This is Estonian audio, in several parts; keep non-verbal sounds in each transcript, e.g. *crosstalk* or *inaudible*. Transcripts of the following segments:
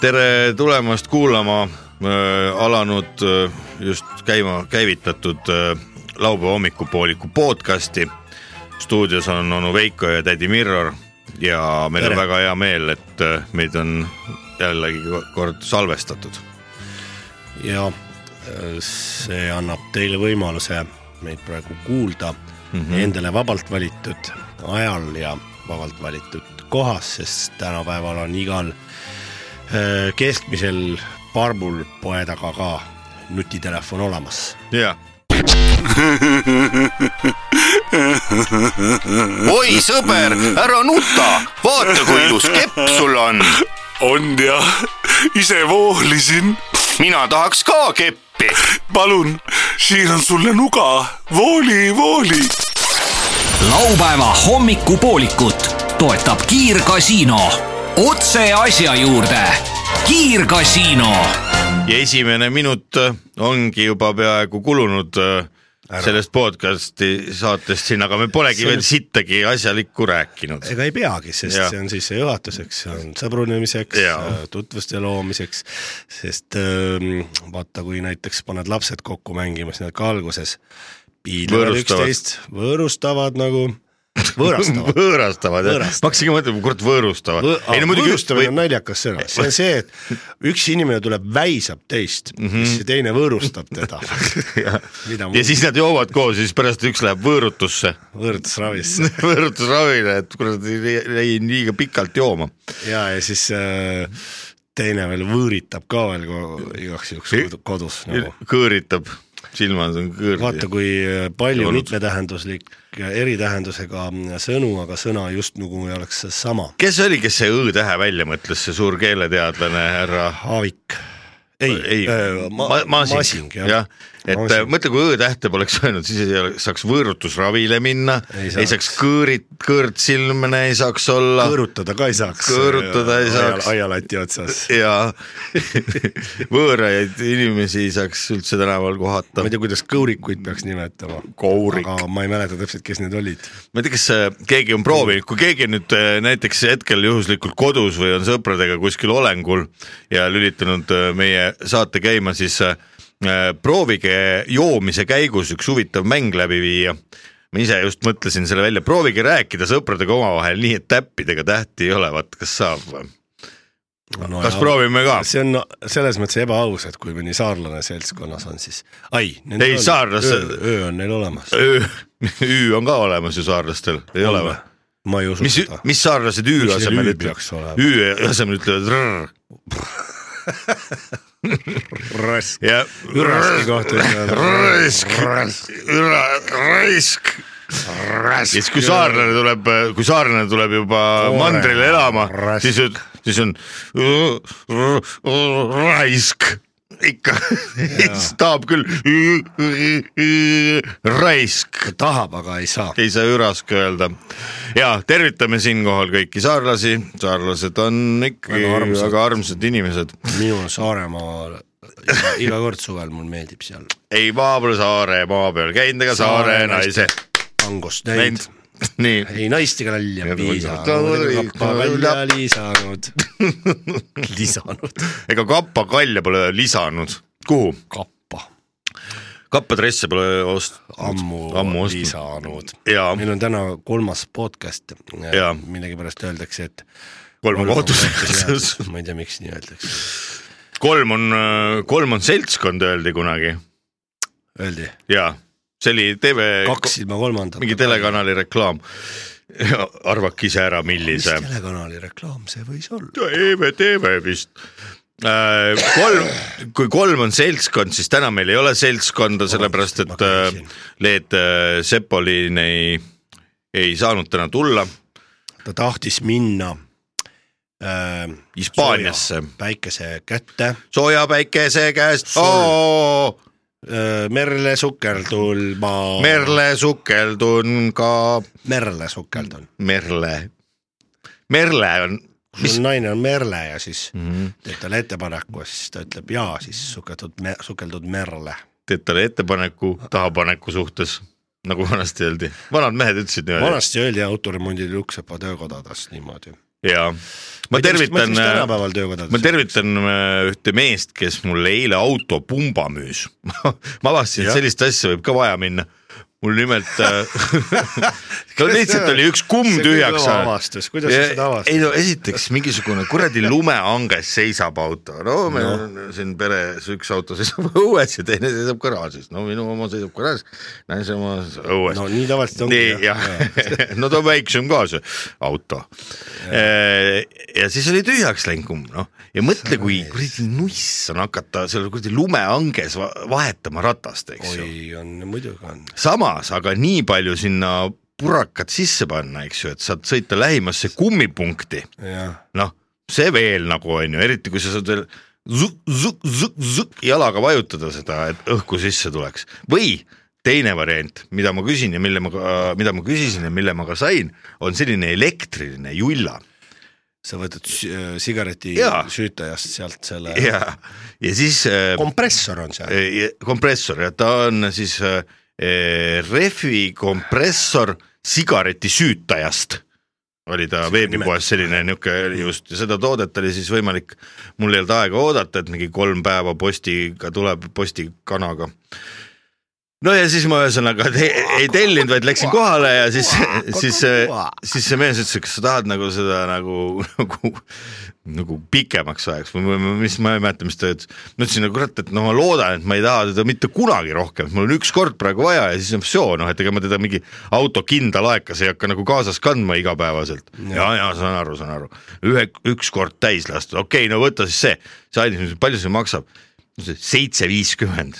tere tulemast kuulama äh, alanud äh, just käima käivitatud laupäeva hommikupooliku podcasti. stuudios on onu Veiko ja tädi Mirror ja meil Tere. on väga hea meel, et meid on jällegi kord salvestatud. ja see annab teile võimaluse meid praegu kuulda mm -hmm. endale vabalt valitud ajal ja vabalt valitud kohas, sest tänapäeval on igal keskmisel parmul poe taga ka nutitelefon olemas. ja oi sõber, ära nuta, vaata kui ilus kepp sul on. on jah, ise voolisin. mina tahaks ka keppi. palun, siin on sulle nuga, vooli, vooli. laupäeva hommikupoolikut toetab Kiirgasiino. Otse asja juurde. kiirgasiino ja esimene minut äh, ongi juba peaaegu kulunud äh, sellest podcast'i saatest siin, aga me polegi See- veel sittagi asjalikku rääkinud. ega ei peagi, sest ja. see on sissejuhatuseks, see on sõbrunemiseks Jaa., tutvuste loomiseks, sest ähm, vaata, kui näiteks paned lapsed kokku mängima, siis nad ka alguses Võõrustavad. üksteist, võõrustavad nagu, võõrastavad. *laughs* võõrastavad jah, ma hakkasingi mõtlema, kurat võõrustavad. ei no muidugi võõrustamine on naljakas sõna, see on see, et üks inimene tuleb, väisab teist mm, -hmm. siis see teine võõrustab teda. *laughs* ja, ja siis nad joovad koos ja siis pärast üks läheb võõrutusse, võõrutusravisse *laughs* võõrutusravile, et kurat jäi liiga pikalt jooma. ja, ja siis äh, teine veel võõritab ka veel igaks juhuks kodu- kodus nagu. kõõritab, silmad on kõõrd. vaata, kui äh, palju mitmetähenduslik eritähendusega sõnu, aga sõna just nagu ei oleks sama. kes oli, kes see õ-tähe välja mõtles, see suur keeleteadlane härra Aavik. ei, ei äh,, ma, ma, masing, jah jah, et Masing. äh, mõtle, kui õ-tähte poleks *laughs* öelnud, siis ei saaks võõrutusravile minna, Ei saaks kõõrit, kõõrtsilmne ei saaks olla kõõrutada ka ei saaks. Kõõrutada ei saaks. aialati otsas. *laughs* ja *laughs* võõraid inimesi ei saaks üldse tänaval kohata ma ei. tea, kuidas kõurikuid peaks nimetama. Kourik. aga ma ei mäleta täpselt, kes need olid. ma ei tea, kas äh, keegi on proovinud, kui keegi nüüd äh, näiteks hetkel juhuslikult kodus või on sõpradega kuskil olengul ja lülitanud meie saate käima, siis proovige joomise käigus üks huvitav mäng läbi viia. ma ise just mõtlesin selle välja, proovige rääkida sõpradega omavahel nii, et täppidega tähti ei ole, vaat kas saab või? no, kas proovime ka? see on selles mõttes ebaaus, et kui mõni saarlane seltskonnas on, siis ai. Ei, saarlas- öö, öö on neil olemas. *laughs* Ü on ka olemas ju saarlastel, ei ole või? ma ei usu mis seda., mis saarlased Ü Miks neil asemel ütlevad peaks? olema? Ü asemel ütlevad rrr *laughs* rask. Üraski kohta raisk, raisk. ja siis, kui saarlane tuleb, kui saarlane tuleb juba Koore. mandrile elama, Rask. siis, siis on raisk ikka, *laughs* tahab küll raisk, tahab, aga ei saa. ei saa ürask öelda. ja tervitame siinkohal kõiki saarlasi, saarlased on ikkagi Väga armsad. väga armsad inimesed. minul Saaremaal iga, iga kord suvel mul meeldib seal ei, ma pole Saaremaa peal käinud ega Saare naise tangost näinud näinud., *laughs* nii, ei naistega välja Ja piisanud, lisanud, *laughs* lisanud, ega kappa kalja pole lisanud, kuhu? kappa. Kappadresse pole ost-, ammu, ammu ostnud. lisanud. meil on täna kolmas podcast. Jaa., millegipärast öeldakse, et kolm on kohtuseadus. *laughs* ma ei tea, miks nii öeldakse, kolm on, kolm on seltskond, öeldi kunagi. Öeldi? Ja see oli TV, kaks ilma kolmandat. mingi telekanali reklaam. *laughs* arvake ise ära, mis millise. telekanali reklaam see võis olla? EVTV vist. kolm, kui kolm on seltskond, siis täna meil ei ole seltskonda, sellepärast et äh, Leet äh, Sepolin ei, ei saanud täna tulla ta tahtis minna äh, Hispaaniasse. päikese kätte sooja päikese käest, Äh,, merle sukeldulma. Merle sukeldun ka, merle sukeldun. Merle, Merle on, sul naine on Merle ja siis mm. -hmm. teeb talle ettepaneku ja siis ta ütleb jaa, siis sukeldud me,, sukeldud Merle. teed talle ettepaneku tahapaneku suhtes, nagu vanasti öeldi, vanad mehed ütlesid niimoodi. vanasti öeldi autoremondi Luksepa töökodades niimoodi. Ja ma tervitan, ma tervitan äh, ühte meest, kes mulle eile autopumba müüs. *laughs* ma avastasin, et sellist asja võib ka vaja minna. Mul nimelt äh, *laughs* no lihtsalt oli üks kumm tühjaks saanud. kuidas sa seda ei avastasid? no esiteks mingisugune kuradi lumeanges seisab auto, no meil on siin peres üks auto seisab *laughs* õues ja teine seisab garaažis, no minu oma seisab garaažis, naise oma õues. no nii tavaliselt ongi. jah, *laughs* no ta on väiksem ka see auto. ja siis oli tühjaks läinud kumm noh ja mõtle, kui kuradi nuss on hakata seal kuradi lumeanges va- vahetama ratast, eks ju. oi, on muidugi on. Samas aga nii palju sinna purakat sisse panna, eks ju, et saad sõita lähimasse kummipunkti, noh, see veel nagu on ju, eriti kui sa saad veel zuk, zuk, zuk, zuk, jalaga vajutada seda, et õhku sisse tuleks. Või teine variant, mida ma küsin ja mille ma mida ma küsisin ja mille ma ka sain, on selline elektriline julla. Sa võtad äh, sigareti süütajast sealt selle ja, ja siis äh, kompressor on seal. Eh, kompressor ja ta on siis äh, rehvi kompressor sigaretisüütajast oli ta veebipoes selline niisugune just ja seda toodet oli siis võimalik, mul ei olnud aega oodata, et mingi kolm päeva postiga tuleb, postikanaga. No ja siis ma ühesõnaga te ei tellinud, vaid läksin kohale ja siis, *laughs* siis, siis see mees ütles, et kas sa tahad nagu seda nagu, nagu, nagu pikemaks ajaks või mis, ma ei mäleta, mis ta ütles. ma ütlesin, no kurat, et no ma loodan, et ma ei taha teda mitte kunagi rohkem, mul on üks kord praegu vaja ja siis on see, noh, et ega ma teda mingi auto kindla laekas ei hakka nagu kaasas kandma igapäevaselt. ja, ja saan aru, saan aru, ühe, üks kord täis lastud, okei okay,, no võta siis see, see andis, palju see maksab seitse viiskümmend,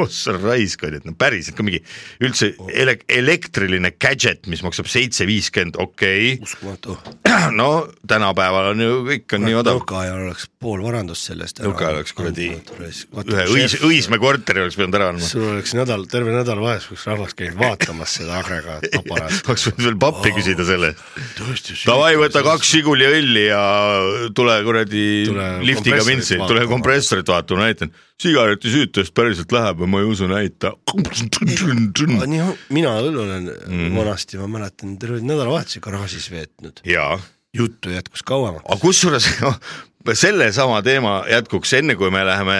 ossa raisk ju, et no päriselt ka mingi üldse ele elektriline gadget, mis maksab seitse viiskümmend, okei uskumatu. okay., no tänapäeval on ju kõik on nii odav. nõukaajal oleks pool varandust sellest. Nõukaajal oleks kuradi ühe Õis, Õismäe korteri oleks pidanud ära andma. sul oleks nädal, terve nädalavahetus oleks rahvas käinud vaatamas seda agregaataparaati. *laughs* oleks võinud veel pappi küsida selle eest. Davai, võta kaks Žiguli õlli ja tule kuradi liftiga vintsi, tule kompressorit vaatama, näitan. sigaretisüütajast päriselt läheb ja ma ei usu, näita. nii, mina õll olen mm. vanasti, ma mäletan, terve nädalavahetuse garaažis veetnud. juttu jätkus kauemaks. aga kusjuures sellesama teema jätkuks, enne kui me läheme,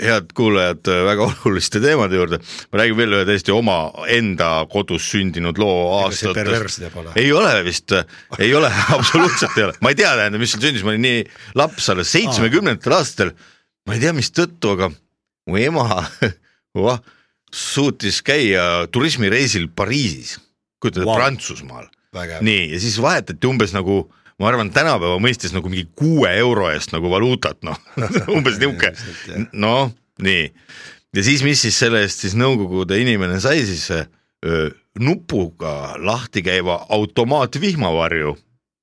head kuulajad, väga oluliste teemade juurde, ma räägin veel ühe täiesti omaenda kodus sündinud loo aastatest ei ole vist, ei ole, *laughs* absoluutselt ei ole, ma ei tea, tähendab, mis seal sündis, ma olin nii laps alles seitsmekümnendatel aastatel, ma ei tea, mis tõttu, aga mu ema *laughs* suutis käia turismireisil Pariisis, kujutad ette Vau. Prantsusmaal. Nii, ja siis vahetati umbes nagu ma arvan, tänapäeva mõistes nagu mingi kuue euro eest nagu valuutat, noh, *laughs* umbes niisugune, *laughs* noh, nii. ja siis, mis siis selle eest siis Nõukogude inimene sai siis öö, nupuga lahti käiva automaatvihmavarju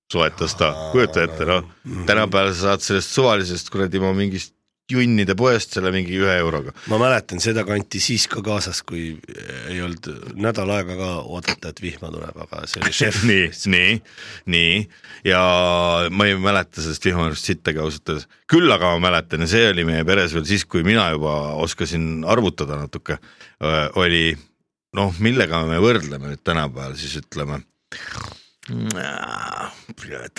soetas ta, kujuta ette, noh, tänapäeval sa saad sellest suvalisest kuradi ma mingist junnide poest selle mingi ühe euroga. ma mäletan seda kanti siis ka kaasas, kui ei olnud nädal aega ka oodata, et vihma tuleb, aga see oli *laughs* šef. nii, nii, nii ja ma ei mäleta sellest vihmavarjust sittagi ausalt öeldes, küll aga ma mäletan ja see oli meie peres veel siis, kui mina juba oskasin arvutada natuke, oli noh, millega me võrdleme nüüd tänapäeval siis ütleme.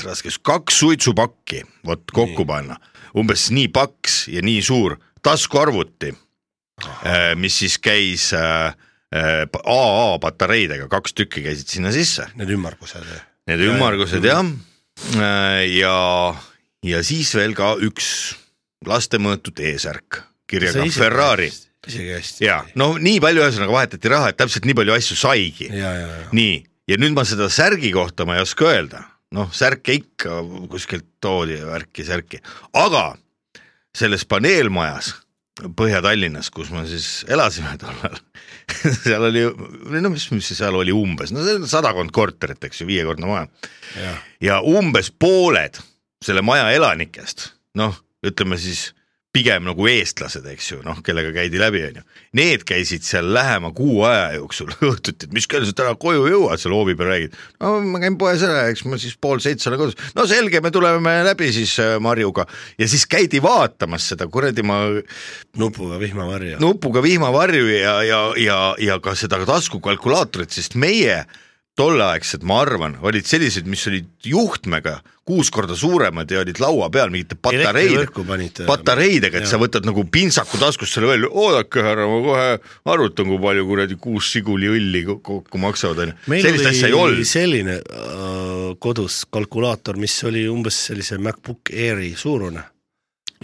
raske, kaks suitsupakki, vot kokku panna, umbes nii paks ja nii suur taskuarvuti, mis siis käis äh, äh, AA patareidega, kaks tükki käisid sinna sisse Need ümmargused. Need ümmargused jah, ja, ja siis veel ka üks laste mõõtud eesärk kirjaga Ferrari. isegi hästi. ja no nii palju ühesõnaga vahetati raha, et täpselt nii palju asju saigi. nii, ja nüüd ma seda särgi kohta ma ei oska öelda, noh, särke ikka kuskilt toodi ja värki-särki, aga selles paneelmajas Põhja-Tallinnas, kus me siis elasime tollal, *laughs* seal oli, no mis, mis seal oli umbes, no see on sadakond korterit, eks ju, viiekordne maja ja. umbes pooled selle maja elanikest, noh, ütleme siis pigem nagu eestlased, eks ju, noh, kellega käidi läbi, onju. Need käisid seal lähema kuu aja jooksul *laughs* õhtuti, et mis kell sa täna koju jõuad, seal hoovi peal räägid. no ma käin poes ära, eks ma siis pool seitse olen kodus. no selge, me tuleme läbi siis äh, Marjuga ja siis käidi vaatamas seda kuradi ma nupuga vihmavarju. nupuga vihmavarju ja, ja, ja, ja ka seda taskukalkulaatorit, sest meie tolleaegsed, ma arvan, olid sellised, mis olid juhtmega kuus korda suuremad ja olid laua peal mingite patareid Elektrivõrku panid,, patareidega, et sa võtad nagu pintsaku taskust selle välja, oodake härra, ma kohe arvutan, kui palju kuradi kuus siguli õlli ko- kokku maksavad, onju. sellist asja ei olnud. selline äh, kodus kalkulaator, mis oli umbes sellise MacBook Airi suurune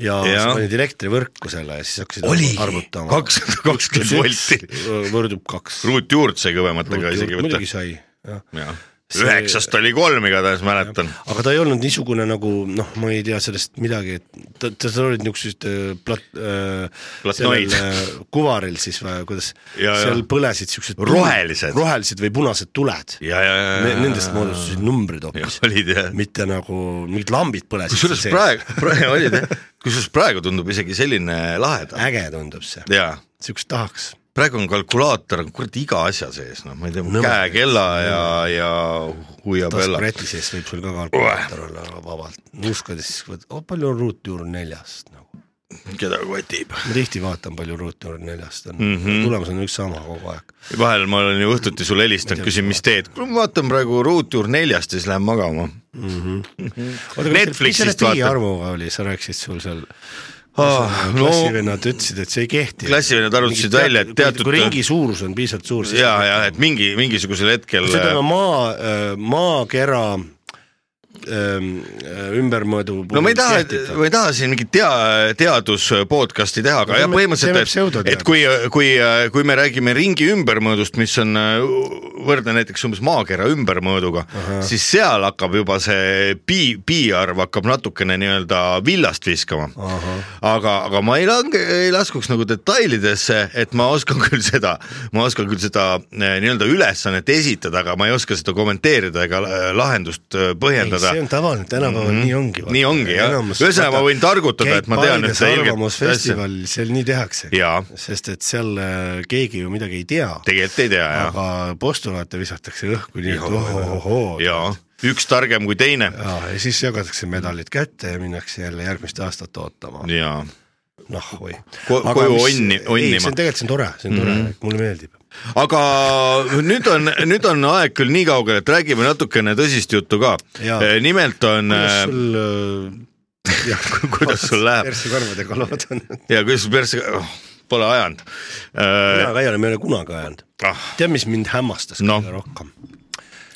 ja, ja. Sa panid elektrivõrku selle ja siis hakkasid oligi arvutama. kakssada kakskümmend volti. võrdub kaks. ruutjuurt sai kõvematega isegi võtta muidugi. sai, jah. See- üheksast oli kolm igatahes mäletan. aga ta ei olnud niisugune nagu noh, ma ei tea sellest midagi, et ta, ta, seal olid niisugused äh, plat- äh,, sellel, äh, kuvaril siis või kuidas, Ja, ja. seal põlesid siuksed Rohelised. rohelised või punased tuled. ja, ja, ja, Nendest moodustusid numbrid hoopis, mitte nagu mingid lambid põlesid. kusjuures praegu, *laughs* praegu olid jah, kusjuures praegu tundub isegi selline lahedam äge tundub see, ja siukest tahaks. Praegu on kalkulaator kurat iga asja sees, noh, ma ei tea, käekella ja, ja huiabella. taskureti sees võib sul ka kalkulaator olla vabalt, nuuskades oh palju on ruutjuur neljast nagu. keda kotib. ma tihti vaatan, palju ruutjuur neljast on mm. -hmm. tulemus on üks sama kogu aeg. vahel ma olen ju õhtuti sulle helistanud, küsin, mis teed. kuule, ma vaatan praegu ruutjuur neljast ja siis lähen magama. oota, mis Netflixist selle teie vaatan. arvuga oli, sa rääkisid sul seal Ah, no klassivennad ütlesid, et see ei kehti. klassivennad arvutasid välja, et teatud- kui ringi suurus on piisavalt suur, ja, ja et mingi, mingisugusel hetkel see tähendab maa, maakera ähm, ümbermõõdu no ma ei taha, ma ei taha siin mingit tea, teadus podcast'i teha, aga No jah, põhimõtteliselt, et, et kui, kui, kui me räägime ringi ümbermõõdust, mis on äh, võrdne näiteks umbes maakera ümbermõõduga, siis seal hakkab juba see pi, pi-arv hakkab natukene nii-öelda villast viskama. aga, aga ma ei lange, ei laskuks nagu detailidesse, et *laughs* ma oskan küll seda, ma oskan küll seda eh, nii-öelda ülesannet esitada, aga ma ei oska seda kommenteerida ega lahendust eh, põhjendada see on tavaline, tänapäeval mm -hmm. nii ongi. Nii ongi, jah. Ühesõnaga, ma võin targutada, et ma tean ühte ilget arvamusfestival, seal nii tehakse. Jaa. sest et seal äh, keegi ju midagi ei tea, tegelikult ei tea jah, aga postulaate visatakse õhku nii, et ohohohoo. üks targem kui teine ja, ja siis jagatakse medalid kätte ja minnakse jälle järgmist aastat ootama. ja noh, või Ko- koju onni- onnima. see on tegelikult, see on tore, see on tore mm, -hmm. mulle meeldib. aga nüüd on, nüüd on aeg küll nii kaugel, et räägime natukene tõsist juttu ka Jaa.. nimelt on, kuidas sul äh, *laughs* jah, kuidas sul läheb persekarvadega lood on? ja kuidas sul persse oh,, pole ajanud mina ka ei ole, ma ei ole kunagi ajanud. ah,. tead, mis mind hämmastas Noh. kõige rohkem?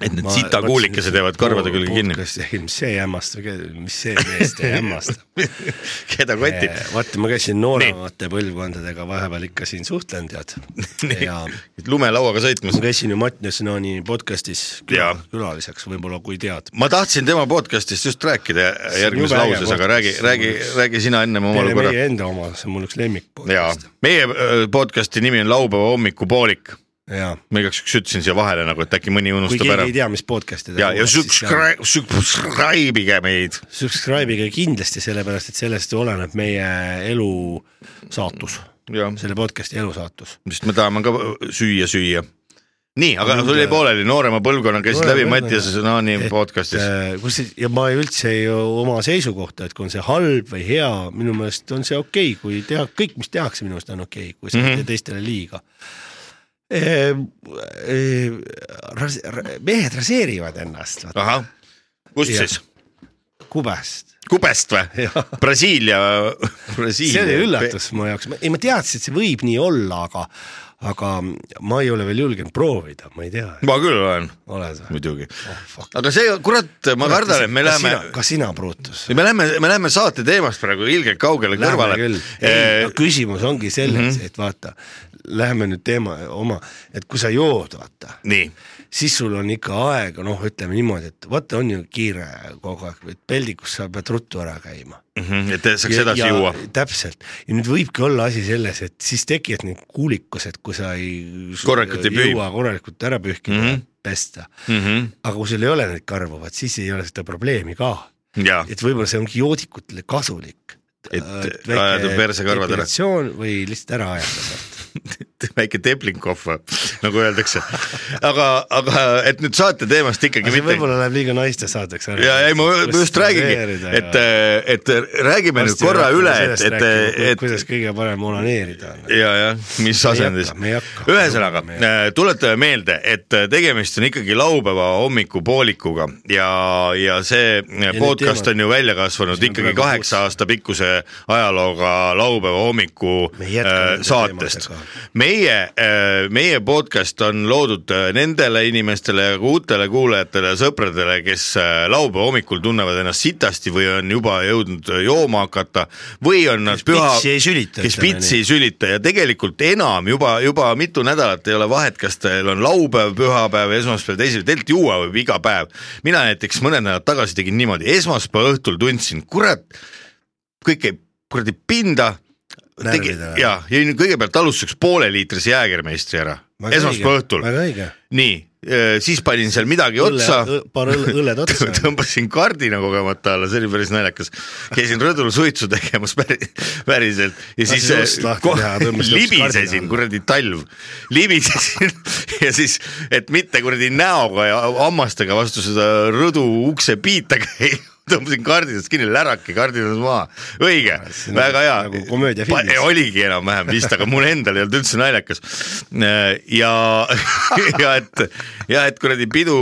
Et need sitakuulikesed jäävad karvade külge kinni. mis see hämmastab, mis see meest ei hämmasta. *laughs* keda kotib? vaata, ma käisin nooremate põlvkondadega vahepeal ikka siin suhtlen, tead. *laughs* ja lumelauaga sõitmas ma. käisin ju Mati Jasnani podcast'is külaliseks, võib-olla kui tead. ma tahtsin tema podcast'ist just rääkida järgmises lauses, aga räägi, räägi, räägi sina ennem omale korra. meie enda oma, see on mul üks lemmik jaa podcast., meie äh, podcast'i nimi on laupäeva hommikupoolik. Ma igaks juhuks ütlesin siia vahele nagu, et äkki mõni kui unustab keegi ära ei. tea, mis podcast'i ja, ja subscribe, subscribe ige meid. subscribe ige kindlasti, sellepärast et sellest oleneb meie elu saatus, selle podcast'i elu saatus. sest me tahame ka süüa süüa. nii, aga sul jäi pooleli, noorema põlvkonna käisid läbi Mattias Naani podcast'is. äh, kus ja ma ei üldse ju oma seisukohta, et kui on see halb või hea, minu meelest on see okei okay,, kui teha kõik, mis tehakse, minu meelest on okei okay,, kui sa mm Mhm. ei tee teistele liiga. Mehed raseerivad ennast, ahah, kust *laughs* Jah. siis? kubest. kubest või? Brasiilia, Brasiilia. see oli üllatus mu jaoks, ei ma teadsin, et see võib nii olla, aga aga ma ei ole veel julgenud proovida, ma ei tea, ma küll olen, oled või? muidugi Oh, aga see, kurat, ma kardan, et me läheme ka sina, Brutus? me läheme, me läheme saate teemast praegu ilgelt kaugele Lähme kõrvale küll, ei, no küsimus ongi selles mm, -hmm. et vaata, läheme nüüd teema oma, et kui sa jood, vaata, nii, siis sul on ikka aega, noh, ütleme niimoodi, et vaata, on ju kiire kogu aeg, et peldikus sa pead ruttu ära käima. Et saaks edasi juua. täpselt, ja nüüd võibki olla asi selles, et siis tekivad need kuulikused, kui sa ei Korralikult ei pühi. korralikult ära pühkida mm. -hmm. pesta. Mhm. aga kui sul ei ole neid karvu, vaat siis ei ole seda probleemi ka ja, et võib-olla see ongi joodikutele kasulik. Et ajada persekarvad ära. ära. või lihtsalt ära ajada sealt. *laughs* väike Teplinkov nagu öeldakse. aga, aga et nüüd saate teemast ikkagi mitte. võib-olla läheb liiga naiste saateks ära. ja ei, ma just räägingi, et, et räägime nüüd korra üle, et, et, et. kuidas kõige parem onaneerida on. ja, jah, mis asendis. ühesõnaga tuletame meelde, et tegemist on ikkagi laupäeva hommikupoolikuga ja, ja see ja podcast on ju välja kasvanud ikkagi kaheksa aasta pikkuse ajalooga laupäeva hommiku saatest. Meie, meie podcast on loodud nendele inimestele ja ka uutele kuulajatele ja sõpradele, kes laupäeva hommikul tunnevad ennast sitasti või on juba jõudnud jooma hakata või on nad püha, kes pitsi ei sülita. Ja tegelikult enam juba, juba mitu nädalat ei ole vahet, kas teil on laupäev, pühapäev, esmaspäev, teisipäev, tegelikult juua võib iga päev. mina näiteks mõned nädalad tagasi tegin niimoodi, esmaspäeva õhtul tundsin, kurat, kõik käib kuradi pinda tegi, ja jõin kõigepealt alustuseks pooleliitrise jäägermeistri ära, esmaspäeva õhtul. nii, siis panin seal midagi õlle, otsa. paar õlled otsa. *laughs* Tõmbasin kardina kogemata alla, see oli päris naljakas. käisin rõdul suitsu tegemas päris, päriselt. Ja siis libisesin, kuradi talv, libisesin *laughs* ja siis, et mitte kuradi näoga ja hammastega vastu seda rõdu ukse piita käia tõmbasin kardinast kinni, läraki kardinas maha, õige, väga hea nagu komöödiafilmis. oligi enam-vähem vist, aga mul endal ei olnud üldse naljakas. ja, ja et, ja et kuradi pidu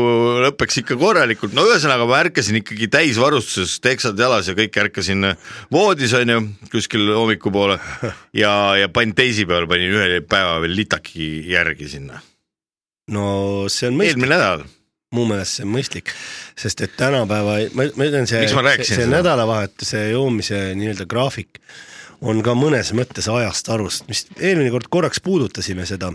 lõpeks ikka korralikult, no ühesõnaga ma ärkasin ikkagi täisvarustuses, teksad jalas ja kõik ärkasin voodis onju, kuskil hommikupoole ja, ja panin teisipäeval panin ühe päeva veel litaki järgi sinna. no see on mõistlik. eelmine nädal mu meelest see on mõistlik, sest et tänapäeva, ma, ütlen, see, see, see nädalavahetuse joomise nii-öelda graafik on ka mõnes mõttes ajast arust, mis eelmine kord korraks puudutasime seda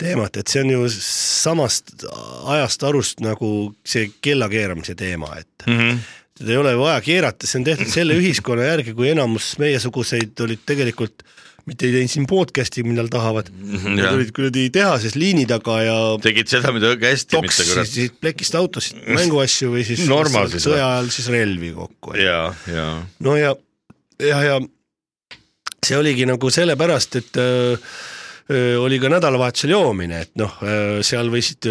teemat, et see on ju samast ajast arust nagu see kella keeramise teema, et mm -hmm. seda ei ole vaja keerata, see on tehtud selle ühiskonna järgi, kui enamus meiesuguseid olid tegelikult mitte ei teinud siin podcast'i, millal tahavad mm, nad olid kuradi tehases liini taga ja tegid seda, mida õige hästi, mitte kurat. plekist autosid mänguasju või siis sõja ajal siis relvi kokku. ja, ja. no ja, ja, ja see oligi nagu sellepärast, et äh, oli ka nädalavahetusel joomine, et noh, seal võisid,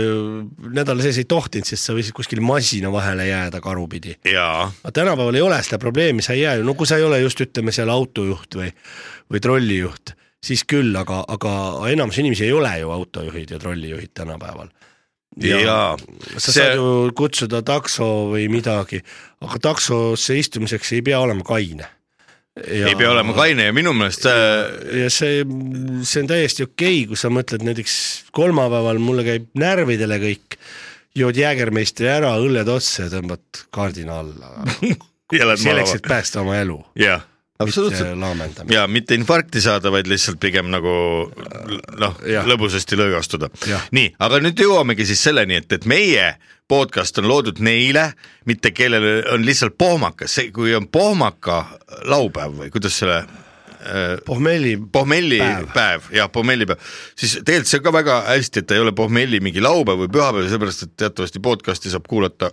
nädala sees ei tohtinud, sest sa võisid kuskil masina vahele jääda karupidi. aga tänapäeval ei ole seda probleemi, sa ei jää ju, no kui sa ei ole just ütleme seal autojuht või või trollijuht, siis küll, aga, aga enamus inimesi ei ole ju autojuhid ja trollijuhid tänapäeval. ja, ja sa see... saad ju kutsuda takso või midagi, aga taksosse istumiseks ei pea olema kaine Ja, ei pea olema kaine ja minu meelest see ja see, see on täiesti okei okay,, kui sa mõtled näiteks kolmapäeval mulle käib närvidele kõik, jood jäägermeistri ära, õlled otsa ja tõmbad kaardina alla. *laughs* Selleks, et päästa oma elu. jah absoluutselt. Ja mitte infarkti saada, vaid lihtsalt pigem nagu noh, lõbusasti lõõgastuda. nii, aga nüüd jõuamegi siis selleni, et, et meie podcast on loodud neile, mitte kellel on lihtsalt pohmakas, see, kui on pohmaka laupäev või kuidas selle pohmelli pohmelli päev, päev, jah, pohmellipäev, siis tegelikult see ka väga hästi, et ta ei ole pohmelli mingi laupäev või pühapäev, sellepärast et teatavasti podcast'i saab kuulata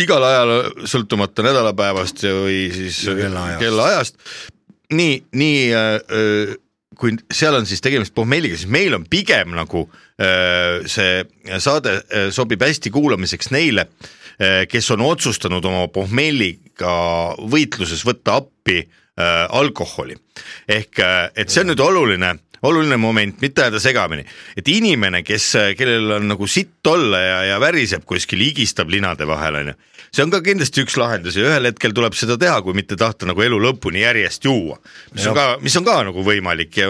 igal ajal, sõltumata nädalapäevast või siis kellaajast, kellaajast.. nii, nii äh, kui seal on siis tegemist pohmelliga, siis meil on pigem nagu äh, see saade äh, sobib hästi kuulamiseks neile äh,, kes on otsustanud oma pohmelliga võitluses võtta appi äh, äh, alkoholi. ehk äh, et see on nüüd oluline, oluline moment, mitte ajada segamini, et inimene, kes, kellel on nagu sitt olla ja, ja väriseb kuskil, higistab linade vahel, on ju see on ka kindlasti üks lahendus ja ühel hetkel tuleb seda teha, kui mitte tahta nagu elu lõpuni järjest juua. mis ja. on ka, mis on ka nagu võimalik ja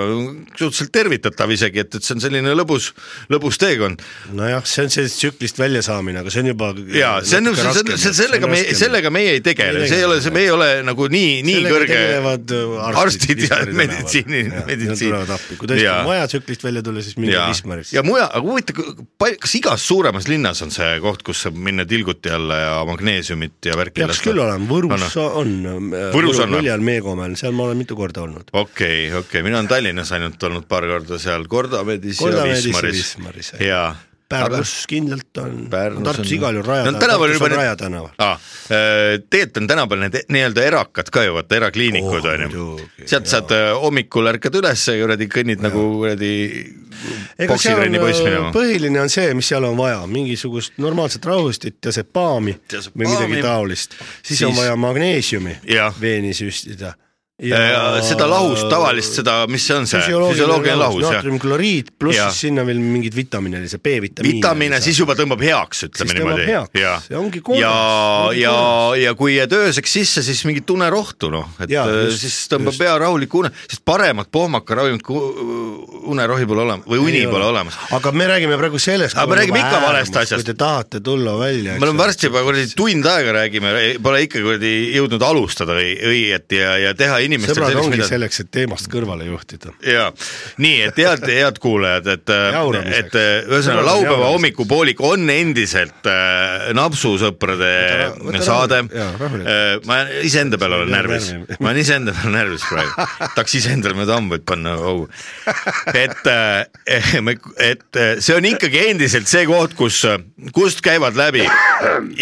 suhteliselt tervitatav isegi, et, et see on selline lõbus, lõbus teekond. nojah, see on sellest tsüklist väljasaamine, aga see on juba. ja see on, see on, see sellega me, sellega meie ei tegele, see ei ole, see, me ei ole nagu nii, nii kõrge. arstid, arstid ja meditsiini, meditsiin. Kui tõesti on vaja tsüklist välja tulla, siis minge Wismarisse. ja mujal, aga huvitav, kas igas suuremas linnas on see koht, kus saab minna tilguti alla ja magneesiumit ja värki peaks küll olema, Võrus no, on, äh, Võrus on Võljal Meekomäel, seal ma olen mitu korda olnud. okei okay,, okei. Okay., mina olen Tallinnas ainult olnud paar korda seal. Kordamedis ja Wismaris, ja Pärnus kindlalt on, Tartus igal juhul Raja No tänaval juba on need- Raja tänaval. ah,. tegelikult on tänapäeval need nii-öelda erakad ka ju, vaata erakliinikud Oh, on ju sealt saad äh, hommikul ärkad üles ja kuradi kõnnid nagu kuradi poksitrenni on poiss äh, minema. põhiline on see, mis seal on vaja, mingisugust normaalset rahustit ja sepaami või midagi taolist, siis, on vaja magneesiumi veeni süstida. Ja... seda lahust, tavalist seda, mis see on see, füsioloogiline lahus jah. naatriumkloriid pluss Jah. siis sinna veel mingid vitamiinid, see B-vitamiin. vitamiine siis juba tõmbab heaks, ütleme Siis niimoodi. ja ja, ja ja kui jääd ööseks sisse, siis mingit unerohtu noh, et ja, just, siis tõmbab just. pea rahuliku une, sest paremat pohmakaravimit kui unerohi pole olemas või uni pole ole. olemas. aga me räägime praegu sellest. Aga me räägime ikka valest asjast. kui te tahate tulla välja. me oleme varsti juba kuradi tund aega räägime, pole ikka kuradi jõudnud alustada õi- õieti ja, ja teha inimestele sõbrad sellist, ongi mida selleks, et teemast kõrvale juhtida. ja nii, et head, head kuulajad, et, Jauramiseks. et äh, ühesõnaga laupäeva hommikupoolik on endiselt äh, napsusõprade Võta ra- võta saade äh,. ma iseenda peale olen närvis närvi., ma olen iseenda peale närvis praegu, tahaks iseendale mööda hambaid panna augu. et, *laughs* et äh, see on ikkagi endiselt see koht, kus, kust käivad läbi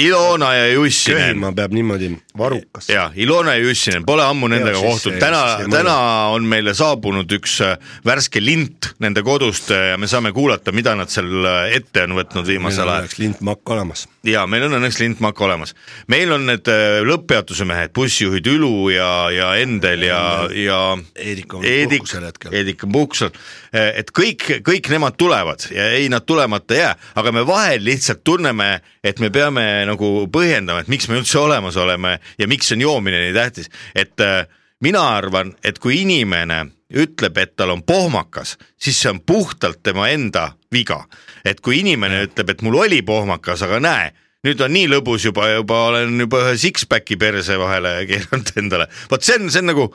Ilona ja Jussinen köhima peab niimoodi varukas. ja Ilona ja Jussinen pole ammu nendega kohtunud, see- täna täna on meile saabunud üks äh, värske lint nende kodust äh, ja me saame kuulata, mida nad seal äh, ette on võtnud meil viimasel on ajal. õnneks lintmakk olemas. ja meil on õnneks lintmakk olemas. meil on need lõpppeatuse mehed, bussijuhid Ülu ja, ja Endel ja, ja Eerik on Eedik puhkusel hetkel., Eedik on puhkusel, et kõik, kõik nemad tulevad ja ei, nad tulemata ei jää, aga me vahel lihtsalt tunneme, et me peame nagu põhjendama, et miks me üldse olemas oleme ja miks on joomine nii tähtis, et äh, mina arvan, et kui inimene ütleb, et tal on pohmakas, siis see on puhtalt tema enda viga. et kui inimene ütleb, et mul oli pohmakas, aga näe, nüüd on nii lõbus juba, juba olen juba ühe six-pack'i perse vahele keeranud endale, vot see on, see on nagu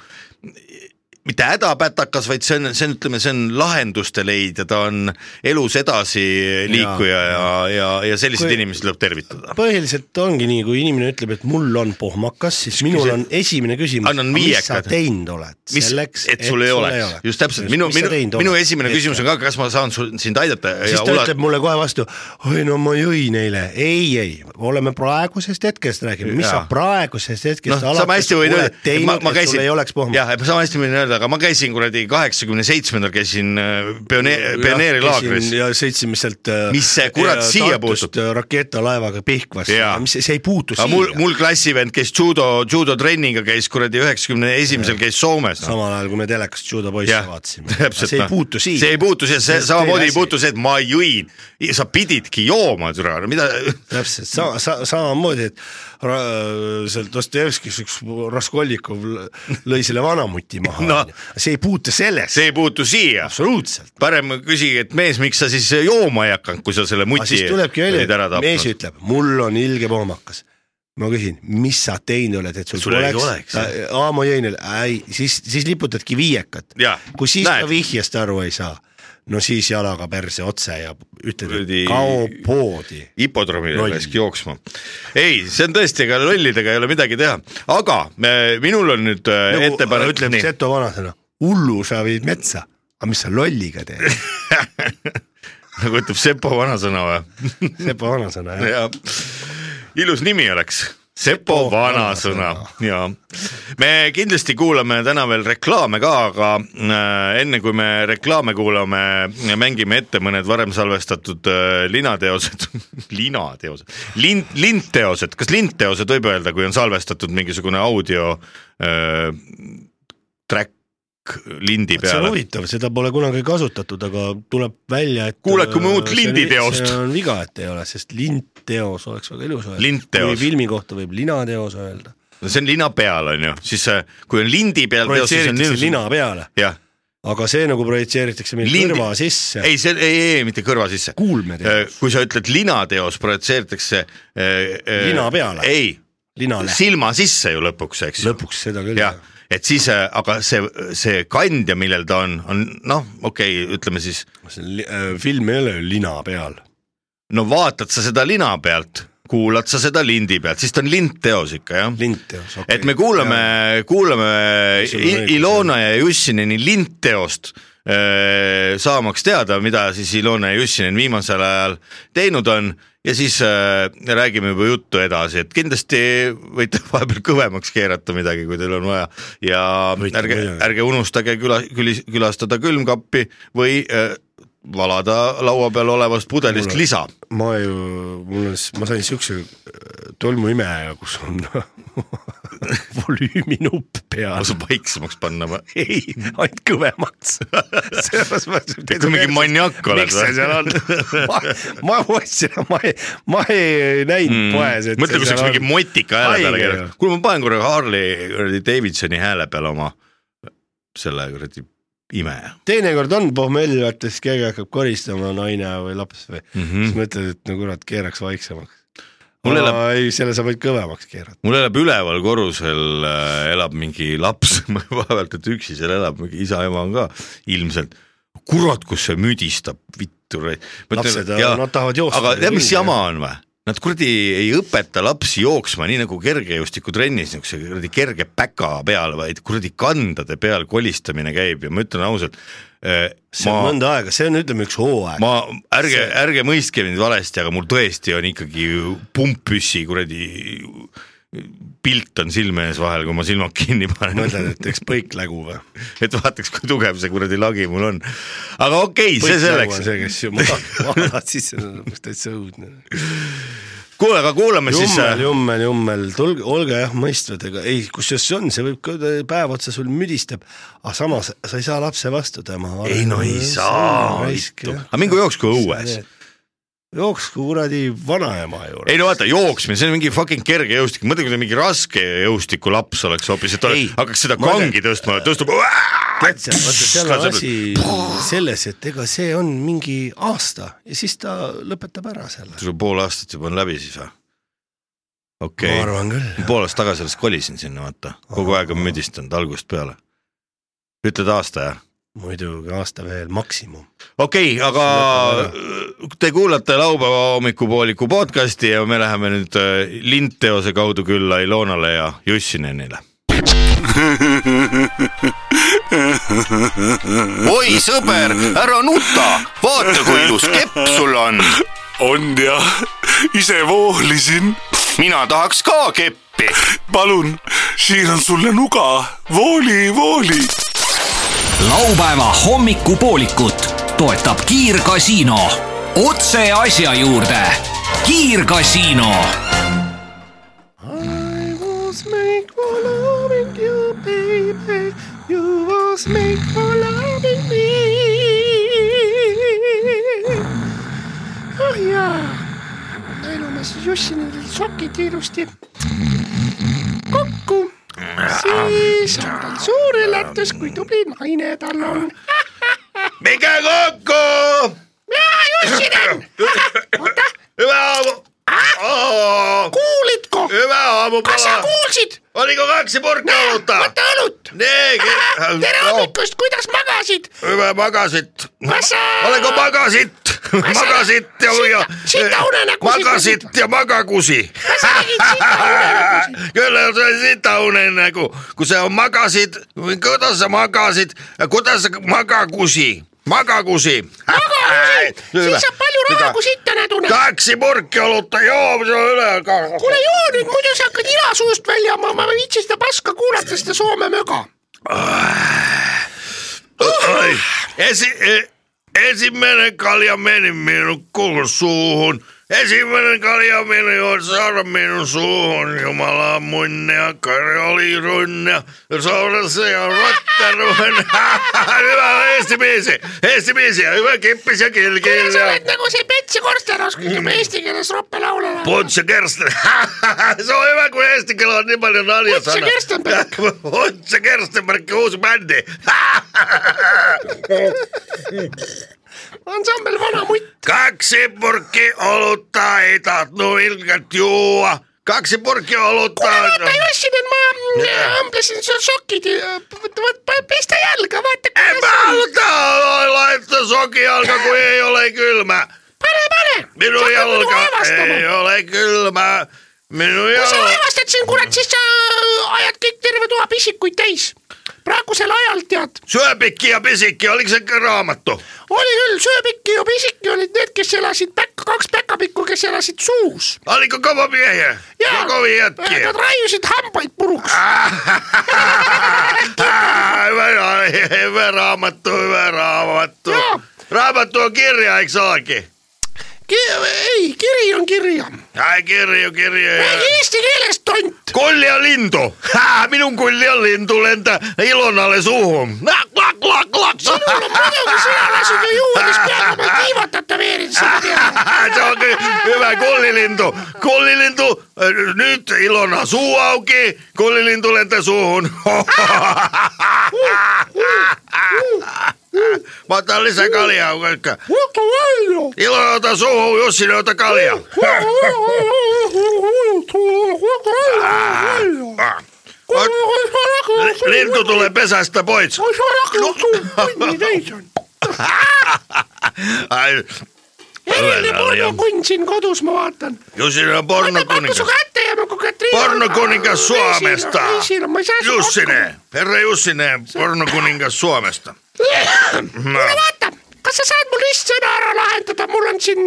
mitte hädapätakas, vaid see on, see on, ütleme, see on lahenduste leidja, ta on elus edasi liikuja ja, ja, ja, ja selliseid inimesi tuleb tervitada. põhiliselt ongi nii, kui inimene ütleb, et mul on pohmakas, siis minul on esimene küsimus, mis sa teinud oled mis, et sul ei oleks, just täpselt, minu, minu, minu esimene küsimus on ka, kas ma saan sul sind aidata siis ja ta ulat- ütleb mulle kohe vastu, oi no ma jõin eile, ei, ei, oleme praegusest hetkest räägime, mis Jaa. sa praegusest hetkest sama hästi võin öelda, et käisin, ei oleks pohmakas. jah, sama hästi võin öelda, aga ma käisin kuradi kaheksakümne seitsmendal käisin äh, pioneer, pioneerilaagris. ja sõitsime sealt. Mis see kurat siia puutub? raketalaevaga Pihkvasse mis see ei puutu siia. mul, mul klassivend, kes judo, judotrenniga käis kuradi üheksakümne esimesel käis Soomes no.. samal ajal, kui me telekast judo poisse jah, vaatasime. *laughs* see ei puutu siia. see ei puutu siia, see See samamoodi ei puutu see, et ma jõin, sa pididki jooma, türa, no mida, *laughs* täpselt sa,, sa, samamoodi, et seal Dostojevskis üks Raskolnikov lõi selle vanamuti maha No. See ei puutu sellesse, see ei puutu siia. absoluutselt. parem küsige, et mees, miks sa siis jooma ei hakanud, kui sa selle välja olid ära, et mees tapnud. ütleb, mul on ilge pohmakas. ma küsin, mis sa teinud oled, et sul, Sul poleks, oleks, aa ma jõin, ei, siis, siis liputadki viiekat kui siis näed. ka vihjest aru ei saa, no siis jalaga perse otse ja ütled, et kao poodi. hipodroomile läkski jooksma. ei, see on tõesti, ega lollidega ei ole midagi teha, aga me, minul on nüüd äh, nagu ettepanek, ütleb Seto vanasõna, hullu sa viid metsa, aga mis sa lolliga teed, *laughs* nagu ütleb Sepo vanasõna või? *laughs* Sepo vanasõna jah. ja ilus nimi oleks Sepo Vanasõna. Ja me kindlasti kuulame täna veel reklaame ka, aga äh, enne kui me reklaame kuulame, mängime ette mõned varem salvestatud äh, linateosed, *laughs* linateosed, lint, lintteosed, kas lintteosed võib öelda, kui on salvestatud mingisugune audio äh, track lindi see on peale? huvitav, seda pole kunagi kasutatud, aga tuleb välja, et Kuulake mu uut äh, on- linditeost. see on viga, et ei ole, sest lindteos oleks väga ilus öelda. Kui filmi kohta võib linateos öelda. no see on lina peal on ju, siis äh, kui on lindi peal teos, siis on projitseeritakse lina peale, jah, aga see nagu projitseeritakse meil Lindi- kõrva sisse. ei see ei, ei mitte kõrva sisse. kuulmeteos, kui sa ütled linateos, projitseeritakse äh, äh, Lina peale. ei, silma sisse ju lõpuks, eks ju. lõpuks seda küll jah, et siis, aga see, see kandja, millel ta on, on noh, okei okay,, ütleme siis, see äh, film ei ole ju lina peal. no vaatad sa seda lina pealt, kuulad sa seda lindi pealt, siis ta on lindteos ikka jah. lindteos, okei. et me kuulame, kuulame Ilona ja Jussineni lindteost, saamaks teada, mida siis Ilona ja Jussinen viimasel ajal teinud on ja siis äh, räägime juba juttu edasi, et kindlasti võite *laughs* vahepeal kõvemaks keerata midagi, kui teil on vaja. Ja Võite ärge ärge unustage küla, külis, külastada külmkappi või äh, valada laua peal olevast pudelist Mulle- lisa. ma ju, mul on, ma sain siukse äh, tolmuimeja, kus on *laughs* volüüminupp peal lasu. vaiksemaks panna või? *laughs* ei, ainult kõvemaks. *laughs* Ikka mingi maniak oled miks see seal on? ma, ma ostsin, ma ei, ma ei näinud mm. poes, et mõtle, kui saaks mingi motika hääle peale ju.. kuule, ma panen korra Harley Davidsoni hääle peale oma selle kuradi ime. teinekord on pohmell, vaata siis keegi hakkab koristama, naine või laps või mm. -hmm. siis mõtled, et no kurat, keeraks vaiksemaks. Mul elab- ei, selle sa võid kõvemaks keerata. mul elab üleval korrusel äh, elab mingi laps, *laughs* vaevalt, et üksi seal elab, isa-ema on ka ilmselt. kurat, kus see müdistab, vittu. Lapsed, nad tahavad joosta aga tead, mis jama on või? Nad kuradi ei õpeta lapsi jooksma nii nagu kergejõustikutrennis niisuguse kuradi kerge päka peal, vaid kuradi kandade peal kolistamine käib ja ma ütlen ausalt. see on mõnda aega, see on ütleme üks hooaeg. ma, ärge, ärge mõistke mind valesti, aga mul tõesti on ikkagi pumppüssi kuradi pilt on silme ees vahel, kui ma silmad kinni panen mõtled, et teeks põiklägu või? *laughs* et vaataks, kui tugev see kuradi lagi mul on. aga okei okay,, see selleks. see, kes ju maadad *laughs* sisse, täitsa õudne. kuule, aga kuulame siis. äh, jummel, jummel, jummel, tulge, olge jah mõistvad, ega ei, kusjuures see on, see võib ka päev otsa sul müdistab, aga samas sa ei saa lapse vastu tema. ei no ei saa, aga mingu jooksku õues. Jooksku kuradi vanaema juurde. ei no vaata, jooksmine, see on mingi fucking kerge jõustik, mõtle, kui ta mingi raske jõustiku laps oleks hoopis, et ta Ei, hakkaks seda kangi tõstma, tõstab. tead sa, vaata seal on asi selles, et ega see on mingi aasta ja siis ta lõpetab ära selle. sul pool aastat juba on läbi siis või? okei okay., pool aastat tagasi alles kolisin sinna, vaata, kogu aeg on müdistanud algusest peale. ütled aasta jah? Muidugi aasta veel maksimum. okei okay,, aga te kuulate laupäeva hommikupooliku podcasti ja me läheme nüüd äh, lindteose kaudu külla Ilonale ja Jussinenile. oi sõber, ära nuta, vaata kui ilus kepp sul on. on jah, ise voolisin. mina tahaks ka keppi. palun, siin on sulle nuga, vooli, vooli. Laupäeva hommikupoolikut toetab Kiirgasiino. otse asja juurde. kiirgasiino I was made for loving you, baby. You was made for loving me. oh jaa, panelume siis Jussinile sokid ilusti kokku. Siis on tal suur üllatus, kui tubli naine tal on. *laughs* minge kokku. Jussinen, *laughs* oota, hüva aamu. kuulid ko? hüva kas sa aamupala. kuulsid? oli kui kaks purki õluta. võta õlut. tere hommikust, kuidas magasid? hüva magasid. Kas sa- ole kui magasid, magasid ja, ja. sita unenägusid magasid ja magagusi. kas sa tegid sita unenägusid? küll on see sita unenägu, kui sa magasid, kuidas sa magasid, kuidas sa magagusi, magagusi. magagusid, siis saab palju raha, kui sitta näed une. kaksi purki oluta, joo seda üle ka. kuule joo nüüd, muidu sa hakkad ila suust välja andma, ma ei viitsi seda paska kuulata, seda Soome möga. esi-, esimene kalja meni minu suuhun, esimene kalja meni otsaara minu suuhun, jumala munn ja kari oli runn ja soolase *laughs* ja rotterunn. hüva Eesti mees, Eesti mees ja hüva kippis ja kilgil sa ja oled nagu see Petsi Korster, oskad eesti keeles roppe laule laulda. Puts ja Kersten, *laughs* see on hyvä kun eesti keelellä on niin paljon nalja Puts ja Kerstenberg. Puts *laughs* ja Kerstenberg uusi bändi. Ansambel Vana mutt. Kaksi purkki olutta ei tahtnu ilkat juua. Kaksi purkki olutta. vaata Jussinen, ma mm, õmblesin sul sokid, pesta jalga, vaata En mä kuidas on. haluta laittaa sokijalka, kun ei ole kylmä. pane, pane, minu Sa hakkad jalga minuga aevastama. ei ole külma, minu kui sa jalg, aevastad siin kurat, siis sa ajad kõik terve toa pisikuid täis. Praegusel ajal tead, sööpiki ja pisiki, oli see ikka raamatu? oli küll, sööpikki ja pisiki olid need, kes elasid päkk, kaks päkapikku, kes elasid suus. oli ikka kõva mehe ja kovi jätki. Nad raiusid hambaid puruks. *laughs* hüve, hüve raamatu, hüve raamatu raamatu on kirja, eks olegi. ei, kiri on kirja. kirju, kirju räägi ja. eesti keeles, tont. kolja lindu, minu kolja lindu lenda Ilonale suhu. sinul on muidugi, sina lasid ju juudes peale tiivat tätoveerida selle peale. see on küll hüve kollilindu, kollilindu, nüüd Ilona suu auki, kollilindu lenda suhu. Ma otan lisakalja ikka. võta välja. Ilona ota suhu, Jussile ota kalja. lindu tuleb pesasta pois. eriline pornokunn siin kodus, ma vaatan. Jussile on ma pakun su pornokuningas. kätte ja nagu Katriina. pornokuningas Suomesta. ma ei saa su Jussine, herra Jussine, pornokuningas Suomesta. Kuule vaata, kas sa saad mul ristsõna ära lahendada, mul on siin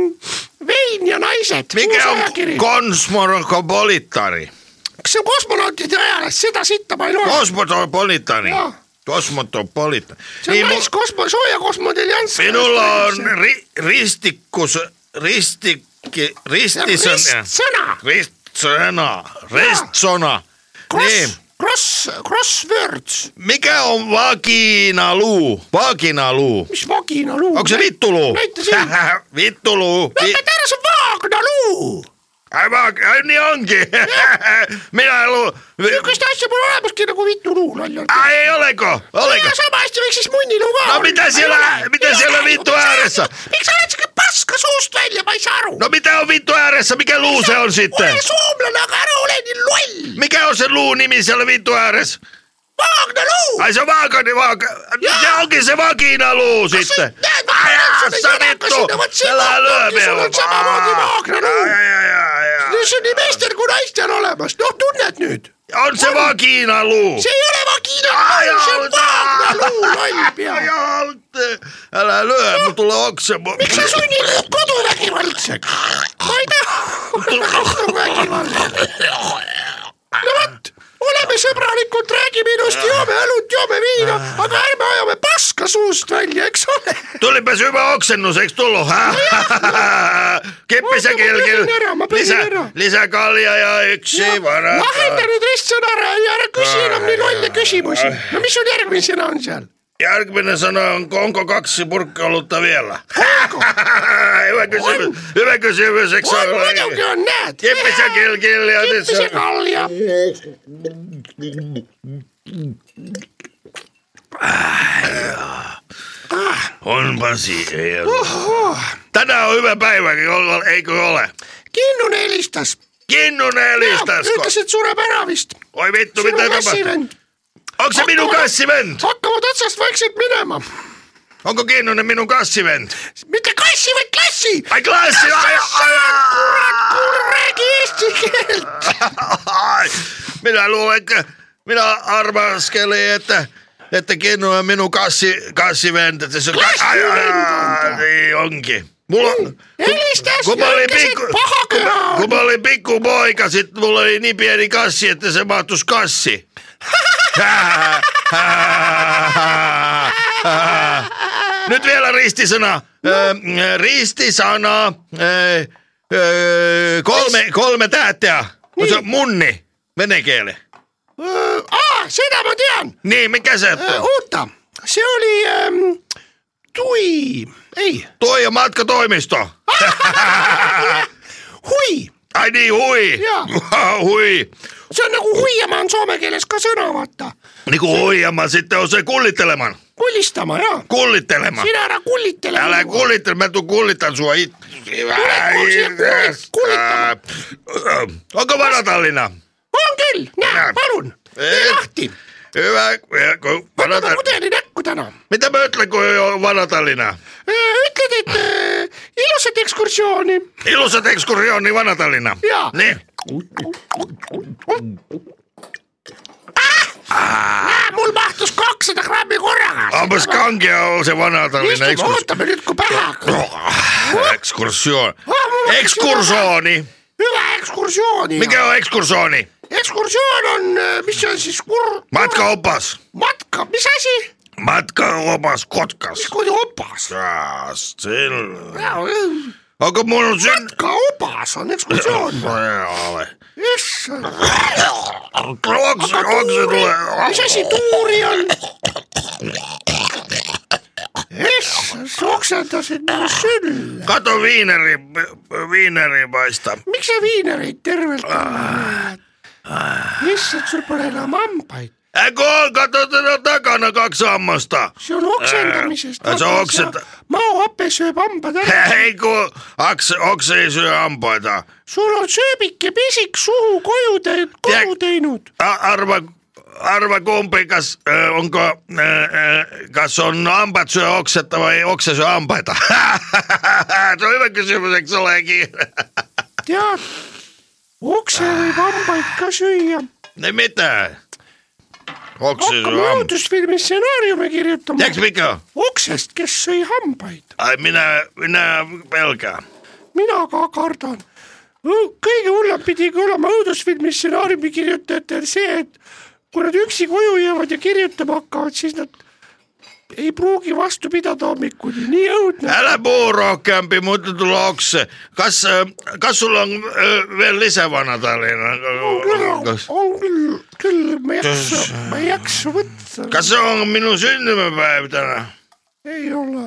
vein ja naised. mikä on kosmopolitani? kas see on kosmonautide ajaleht, seda sitta ma ei loe. Kosmopolitani Jaa.. Kosmopolitan. see on päris kosmo, sooja kosmodelians. minul on ri, ristikus, ristikki, ristis on. ristsõna, ristsõna, ristsõna. nii, cross, cross, crosswords, mikä on vaginaluu, vaginaluu? mis vaginaluu. onko se vittuluu näita siin. *laughs* vittuluu. lõpeta ära, see on vaagnaluu. nii ongi. mina ei lu-, niisugust asja pole olemaski nagu vituluu, loll. ei oleko, oleko ja. sama hästi võiks siis munniluu ka no olla. mitä siellä, mitä siellä vittu ääressä? miks sa oled siuke paska suust välja, ma ei saa aru. No mitä on vittu ääressä, mikä luu se on sitten? ole soomlane, aga ära ole nii loll. Mikä on se luu nimi siellä vittu ääressä? vaagnaluu. Ai se on vaakani vaaka... Se onkin se vakinaluu sitten. näed, ma Ai panen sulle jaa, jalaka vittu. sinna, vot siin Älä lyö ongi, sul on minua. samamoodi vaagnaluu. Ai, ai, ai, ai. see on nii meestel kui naistel olemas, noh tunned nüüd. On se vakinaluu. see ei ole vaginaluu, see on vaagnaluu, loll pea. Älä lyö, mul tulee okse. miks sa sunnid mind koduvägivaldseks? ma ei taha *laughs* koduvägivalda. no vot, oleme sõbralikud, räägime ilusti, joome õlut, joome viina, aga ärme ajame paska suust välja, eks ole. Oksennus, eikö tullut? Kippis ja Oota, ma kilkil. pesin ära, ma pesin Lisä, ära. lisää kalja ja yksi vara. lahenda nüüd ristsõna ära ja ära küsi enam nii lolle küsimusi. no mis sul järgmine sõna on seal? Järkminen sanoo, onko, onko kaksi purkkaolutta vielä? *laughs* hyvä kysymys, hyvä kysymys, eikö se on ole? muidugi on, näed. Kippis ja kilkil ja kippis ja tässä... kalja. Onpa siihen. Tänään on hyvä päiväkin, ol- eikö ole? Kinnun helistas. Kinnunen elistasko? ütles, et sureb ära vist. Oi vittu, sinu mitä tapahtuu? kassivend. Onko se minun kassivend? hakkavad otsast vaikselt minema. Onko Kinnunen minun kassivend? mitte kassi, vaid klassi. Ai klassi, ai, ai, kurat, kuule ai. räägi eesti keelt. Ai, minä luulen, että minä arvaskelin, että että Kinnu on minun kassi, kassivend. Että se on, ai, ai, ai, niin onkin. Mulla, helistas kun ja mä olin ütles, pikku, et paha köha kun on. mä olin pikku poika, sit mulla oli niin pieni kassi, että se mahtuisi kassi. *laughs* Nyt vielä ristisana. Ö, ristisana. Ö, ö, kolme, kolme tähteä. On se munni. Venekeele. aa, seda ma tean. Niin, mikä se on? oota, see oli ähm, tui, ei, Tuo matkatoimisto. *laughs* hui. Ai niin, hui. Joo. *laughs* hui. See on nagu huiamaan soome keeles ka sõna, vaata. Niin kuin huijamaan sitten on se kullitteleman. kullistama jaa. Kullittelema. sina ära kullitele. Älä kullittele, mä tuun kullitan sua it... kulittamaan. Onko varatallina? on küll, näe Näe., palun, tee Ei. lahti. Hyvä. kun võta Vanata... pudeli näkku täna. Mitä mä ütlen, kun on varatallina? ütled, et äh, ilus ilusat ekskursiooni. ilusat ekskursiooni Vana-Tallinna. Jaa. nii, mul mahtus kakssada grammi korraga. umbes kange on see Vana-Tallinna ekskursioon. ootame nüüd, kui pähe hakkab. ekskursioon, ekskursiooni, hüva ekskursiooni. minge ekskursiooni, ekskursioon on, mis see on siis kur-? matkaopas, matka, mis asi? matkaopas Kotkas. kuradi opas. selge, aga mul on siin. opas on ekskursioon. *laughs* issand, okse, okse tuleb. mis asi tuuri on? issand, sa oksendasid mu sülle. kadu viineri, viineri paistab. miks sa viinereid tervelt annad? issand, sul pole enam hambaid. Äkki kadu teda tagana kaks hammast. see on oksendamisest. Aa, sa oksenda-. maohape sööb hambad ära. *laughs* ei, kui okse, okse ei söö hambaid. sul on sööbike pisik suhu koju teinud, koju teinud. arva, arva kumbi, kas äh, on ka äh,, kas on hambad söö okseta või okse söö hambaid? *laughs* see on hüve küsimus, eks olegi. tead, okse võib *sighs* hambaid ka süüa. mitte. Hakkame õudusfilmi stsenaariume kirjutama teaks. ikka, oksest, kes sõi hambaid. mine, mine pelga. mina ka kardan. kõige hullem pidigi olema õudusfilmi stsenaariumi kirjutajatel see, et kui nad üksi koju jäävad ja kirjutama hakkavad, siis nad ei pruugi vastu pidada hommikuni, nii õudne. ära puu rohkem, muidu tule okse. kas, kas sul on äh, veel ise Vana-Tallinna? kas, on küll, küll ma ei jaksa, ma ei jaksa võtta. kas see on minu sünnipäev täna? ei ole.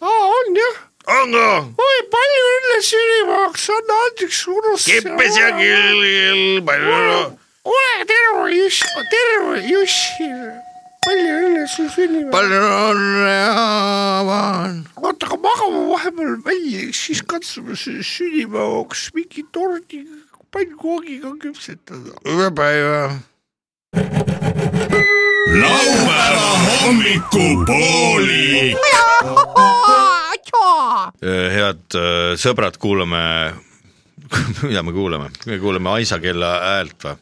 aa, on jah. on ka? oi, palju õnne sünnipäevaks, anna andeks, unustasin. kippis ja kill, palju. ole terve, Juss, terve, Jussi. Palju õnne su sünnipäeval. palju õnne, Jaavan. oota, aga magame vahepeal välja, siis katsume selle sünnipäevaks mingi tordi pannkoogiga küpsetada. hüve päeva. laupäeva hommikupooli. head äh, sõbrad, kuulame, *laughs* mida me kuulame, me kuulame Aisa kella häält või?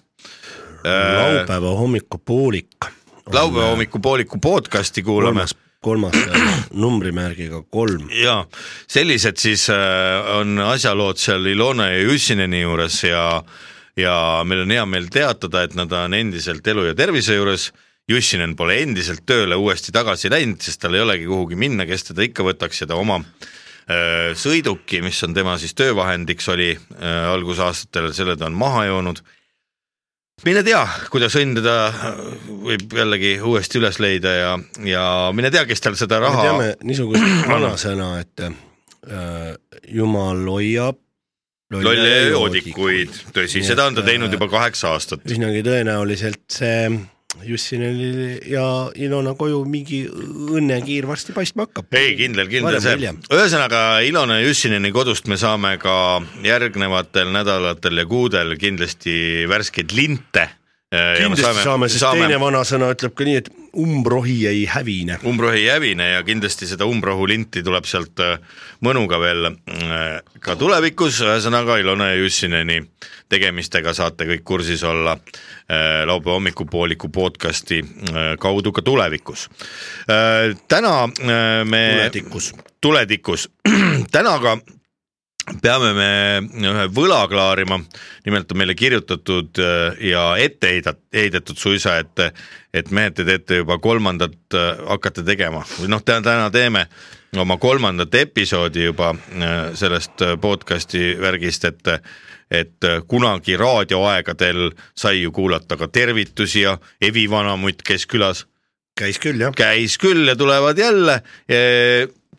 laupäeva hommikupoolik. Laupäeva hommikupooliku podcast'i kuulame kolmas, *clears throat* numbrimärgiga kolm. ja sellised siis äh, on asjalood seal Ilona ja Jussineni juures ja ja meil on hea meel teatada, et nad on endiselt elu ja tervise juures. Jussinen pole endiselt tööle uuesti tagasi läinud, sest tal ei olegi kuhugi minna, kes teda ikka võtaks ja ta oma äh, sõiduki, mis on tema siis töövahendiks oli äh, algusaastatel, selle ta on maha joonud. Mine tea, kuidas äh, võib jällegi uuesti üles leida ja, ja mine tea, kes tal seda me raha teame niisugust *clears throat* vanasõna, et äh, jumal hoiab lolle joodikuid, tõsi, seda on ta teinud äh, juba kaheksa aastat. üsnagi tõenäoliselt see Jussinenil ja Ilona koju mingi õnnekiir varsti paistma hakkab. ei, kindel, kindel see ühesõnaga Ilona Jussineni kodust me saame ka järgnevatel nädalatel ja kuudel kindlasti värskeid linte. Kindlasti saame, sest saame... teine vanasõna ütleb ka nii, et umbrohi ei hävine. umbrohi ei hävine ja kindlasti seda umbrohu linti tuleb sealt äh, mõnuga veel äh, ka tulevikus, ühesõnaga Ilona ja Jussineni tegemistega saate kõik kursis olla äh, laupäeva hommikupooliku podcasti äh, kaudu ka tulevikus. täna äh, me tuletikus. tuletikus, *clears throat* täna ka peame me ühe võla klaarima, nimelt on meile kirjutatud äh, ja ette heidetud suisa, et et mehed, te teete juba kolmandat, hakkate tegema või noh, täna teeme oma kolmandat episoodi juba äh, sellest äh, podcast'i värgist, et et äh, kunagi raadioaegadel sai ju kuulata ka tervitusi ja Evi Vanamutt käis külas käis küll jah. käis küll ja tulevad jälle.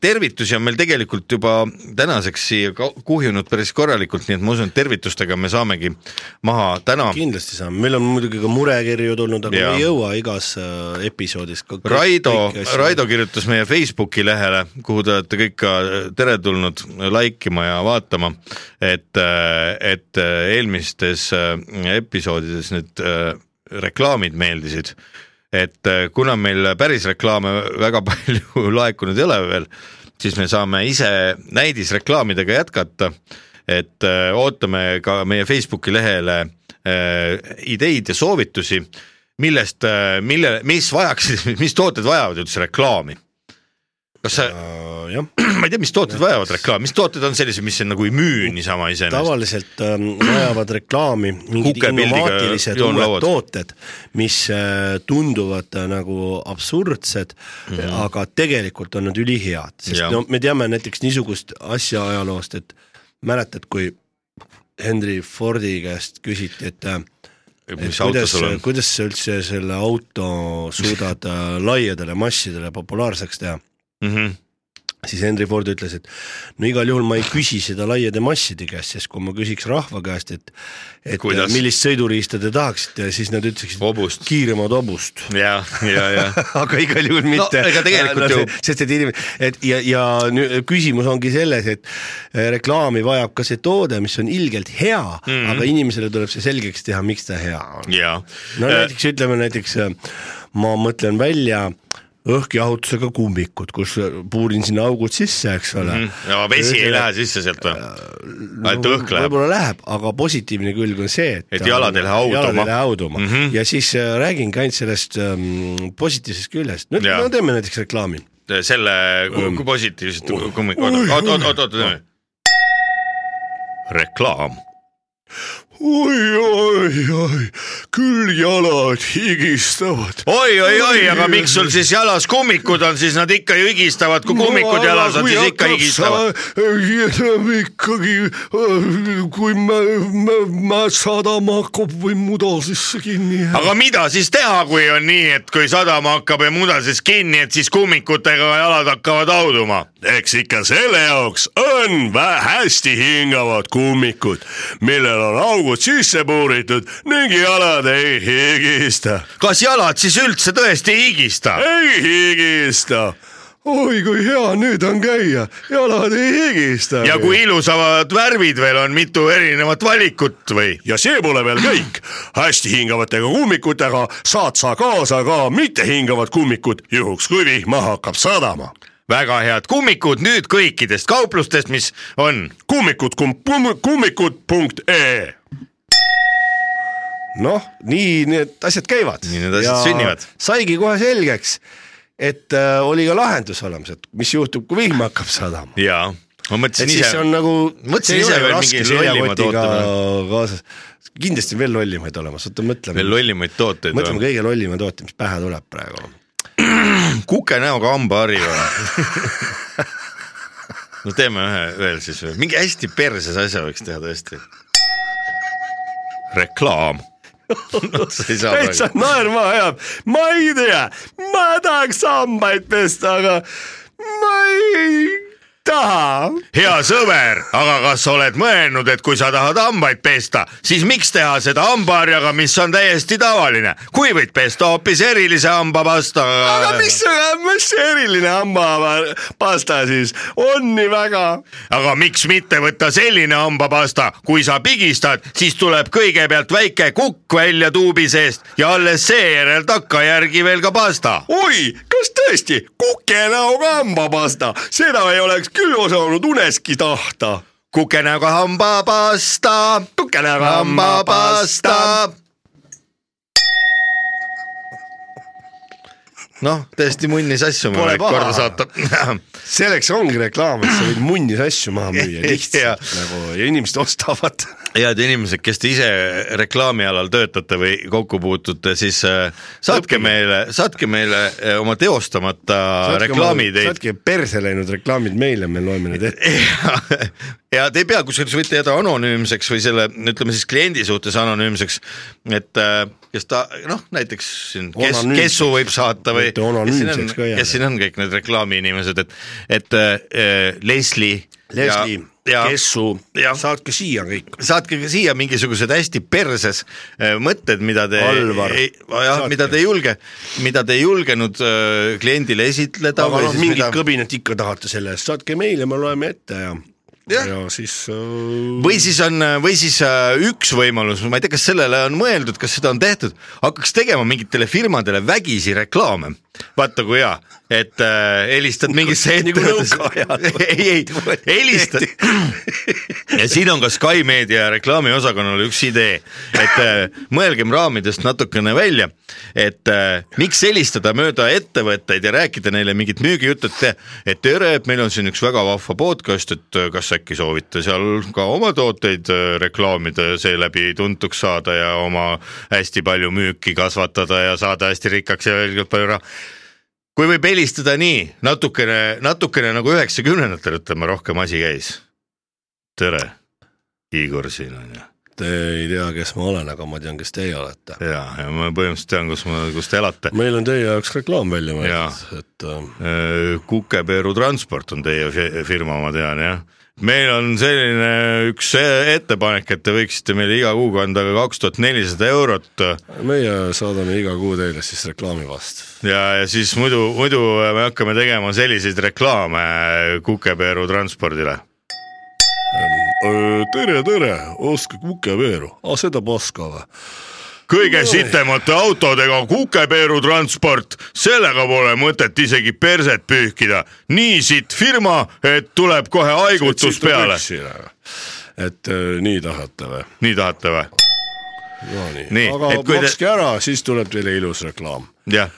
Tervitusi on meil tegelikult juba tänaseks siia kuhjunud päris korralikult, nii et ma usun, et tervitustega me saamegi maha täna. kindlasti saame, meil on muidugi ka murekirju tulnud, aga Jaa. me ei jõua igas äh, episoodis Raido Raido kirjutas meie Facebooki lehele, kuhu te olete kõik ka teretulnud like ima ja vaatama, et, et eelmistes äh, episoodides need äh, reklaamid meeldisid. Et äh, kuna meil päris reklaame väga *laughs* palju laekunud ei ole veel, siis me saame ise näidisreklaamidega jätkata. et äh, ootame ka meie Facebooki lehele äh, ideid ja soovitusi, millest, mille, mis vajaksid, *laughs* mis tooted vajavad üldse reklaami kas sa, jah, *clears throat* ma ei tea, mis tooted vajavad reklaami, mis tooted on sellised, mis nagu ei müü niisama iseenesest? tavaliselt ähm, vajavad reklaami mingid innovaatilised uued tooted, mis äh, tunduvad äh, nagu absurdsed mm, -hmm. aga tegelikult on nad ülihead, sest Jah. no me teame näiteks niisugust asja ajaloost, et mäletad, kui Henry Fordi käest küsiti, et äh, mis auto kuidas sul on?, kuidas sa üldse selle auto suudad äh, laiadele massidele populaarseks teha mm. -hmm. siis Henry Ford ütles, et no igal juhul ma ei küsi seda laiade masside käest, sest kui ma küsiks rahva käest, et et Kuidas? millist sõiduriista te tahaksite, siis nad ütleksid Hobust. kiiremat hobust. ja, ja, ja *laughs* aga igal juhul mitte ega tegelikult ju- sest et inimene, et ja, ja nüüd küsimus ongi selles, et eh, reklaami vajab ka see toode, mis on ilgelt hea mm. -hmm. aga inimesele tuleb see selgeks teha, miks ta hea on. no näiteks ütleme näiteks äh, ma mõtlen välja õhkjahutusega kummikud, kus puurin sinna augud sisse, eks ole mm. Mhm. ja vesi ei lähe sisse sealt või? ainult õhk läheb. võib-olla läheb, aga positiivne külg on see, et Et jalad ei lähe hauduma. jalad ei lähe hauduma mm Mhm. -hmm. ja siis äh, räägingi ainult sellest ähm, positiivsest küljest, no, no teeme näiteks reklaami. selle, kui positiivset, kummi, oot, oot, oot, oot, oot, reklaam. oi, oi, oi, küll jalad higistavad. oi, oi, oi, aga miks sul siis jalas kummikud on, siis nad ikka ju higistavad, kui kummikud jalas on, siis ikka higistavad. ikkagi, kui me, me, me sadama hakkab või muda sisse kinni aga mida siis teha, kui on nii, et kui sadama hakkab ja muda siis kinni, et siis kummikutega jalad hakkavad hauduma? eks ikka selle jaoks on hästi hingavad kummikud, millel on augud sisse puuritud ning jalad ei higista. kas jalad siis üldse tõesti ei higista? ei higista. oi kui hea nüüd on käia, jalad ei higista. ja kui ilusamad värvid veel on, mitu erinevat valikut või? ja see pole veel kõik, hästi hingavatega kummikutega saad sa kaasa ka mittehingavad kummikud, juhuks kui vihma hakkab sadama. Väga head kummikud nüüd kõikidest kauplustest, mis on. kummikud kum,, kummikud punkt ee. noh, nii need asjad käivad. Nii need asjad sünnivad. saigi kohe selgeks, et äh, oli ka lahendus olemas, et mis juhtub, kui vihm hakkab sadama. jaa, ma et mõtlesin siis ise on, nagu, Mõtlesin ise veel mingi lollima kaasas, kindlasti on veel lollimaid olemas, oota mõtleme veel. lollimaid tooteid mõtleme kõige lollima toote, mis pähe tuleb praegu. *clears throat* kuke näoga hambahari või? no teeme ühe veel siis või, mingi hästi perses asja võiks teha tõesti. reklaam. saa täitsa naerma ajab, ma ei tea, ma tahaks hambaid pesta, aga ma ei taha. hea sõber, aga kas sa oled mõelnud, et kui sa tahad hambaid pesta, siis miks teha seda hambaharjaga, mis on täiesti tavaline, kui võid pesta hoopis erilise hambapastaga. aga mis, mis see eriline hambapasta siis on nii väga? aga miks mitte võtta selline hambapasta, kui sa pigistad, siis tuleb kõigepealt väike kukk välja tuubi seest ja alles seejärel takkajärgi veel ka pasta. oi, kas tõesti kukenäoga hambapasta, seda ei oleks küll osanud uneski tahta. kukenäoga hambapasta, kukenäoga hambapasta. noh, täiesti munnis asju võin paha. korda saata. *laughs* selleks ongi reklaam, et sa võid munnis asju maha müüa *laughs* lihtsalt nagu ja inimesed ostavad. *laughs* head inimesed, kes te ise reklaamialal töötate või kokku puutute, siis äh, saatke Õppige. meile, saatke meile äh, oma teostamata reklaamiideid. saatke perse läinud reklaamid meile, me loeme need ette. Ja, ja te ei pea, kusjuures võite jääda anonüümseks või selle, ütleme siis kliendi suhtes anonüümseks, et äh, kes ta noh, näiteks siin kes. Kessu võib saata või kes siin on kes siin on kõik need reklaamiinimesed, et, et äh, Leslie. Leslie, Kessu ja-, saatke siia kõik. saatke ka siia mingisugused hästi perses äh, mõtted, mida te jah, mida te ei julge, mida te ei julgenud äh, kliendile esitleda aga noh, mingit mida kõbinet ikka tahate selle eest, saatke meile, me loeme ette ja Jah. ja siis äh, või siis on, või siis äh, üks võimalus, ma ei tea, kas sellele on mõeldud, kas seda on tehtud, hakkaks tegema mingitele firmadele vägisi reklaame. vaata kui hea, et äh, helistad mingisse Nagu ettevõttesse, *laughs* ei, ei, helistad *laughs* ja siin on ka Sky Meedia reklaamiosakonnal üks idee, et äh, mõelgem raamidest natukene välja, et äh, miks helistada mööda ettevõtteid ja rääkida neile mingit müügijuttu, et, et tere, et meil on siin üks väga vahva podcast, et äh, kas äkki soovite seal ka oma tooteid äh, reklaamida ja seeläbi tuntuks saada ja oma hästi palju müüki kasvatada ja saada hästi rikkaks ja veel palju raha kui võib helistada nii natukene, natukene nagu üheksakümnendatel ütleme rohkem asi käis. tere, Igor siin on ju. te ei tea, kes ma olen, aga ma tean, kes teie olete. ja, ja ma põhimõtteliselt tean, kus ma, kus te elate. meil on teie jaoks reklaam välja mõeldud, et äh, Kukepeeru Transport on teie fi- firma, ma tean jah. Meil on selline üks e-, ettepanek, et te võiksite meile iga kuu kanda ka kaks tuhat nelisada eurot meie saadame iga kuu teile siis reklaami vastu. ja, ja siis muidu, muidu me hakkame tegema selliseid reklaame Kukepeeru Transpordile tere, tere, ostke kukeveeru, aa seda paska või? Kõige sitemate autodega Kukepeeru transport, sellega pole mõtet isegi perset pühkida. nii sitt firma, et tuleb kohe haigutus peale. et äh, nii tahate või? nii tahate või? no nii, Nii, aga kui te- makske ära, siis tuleb teile ilus reklaam. jah,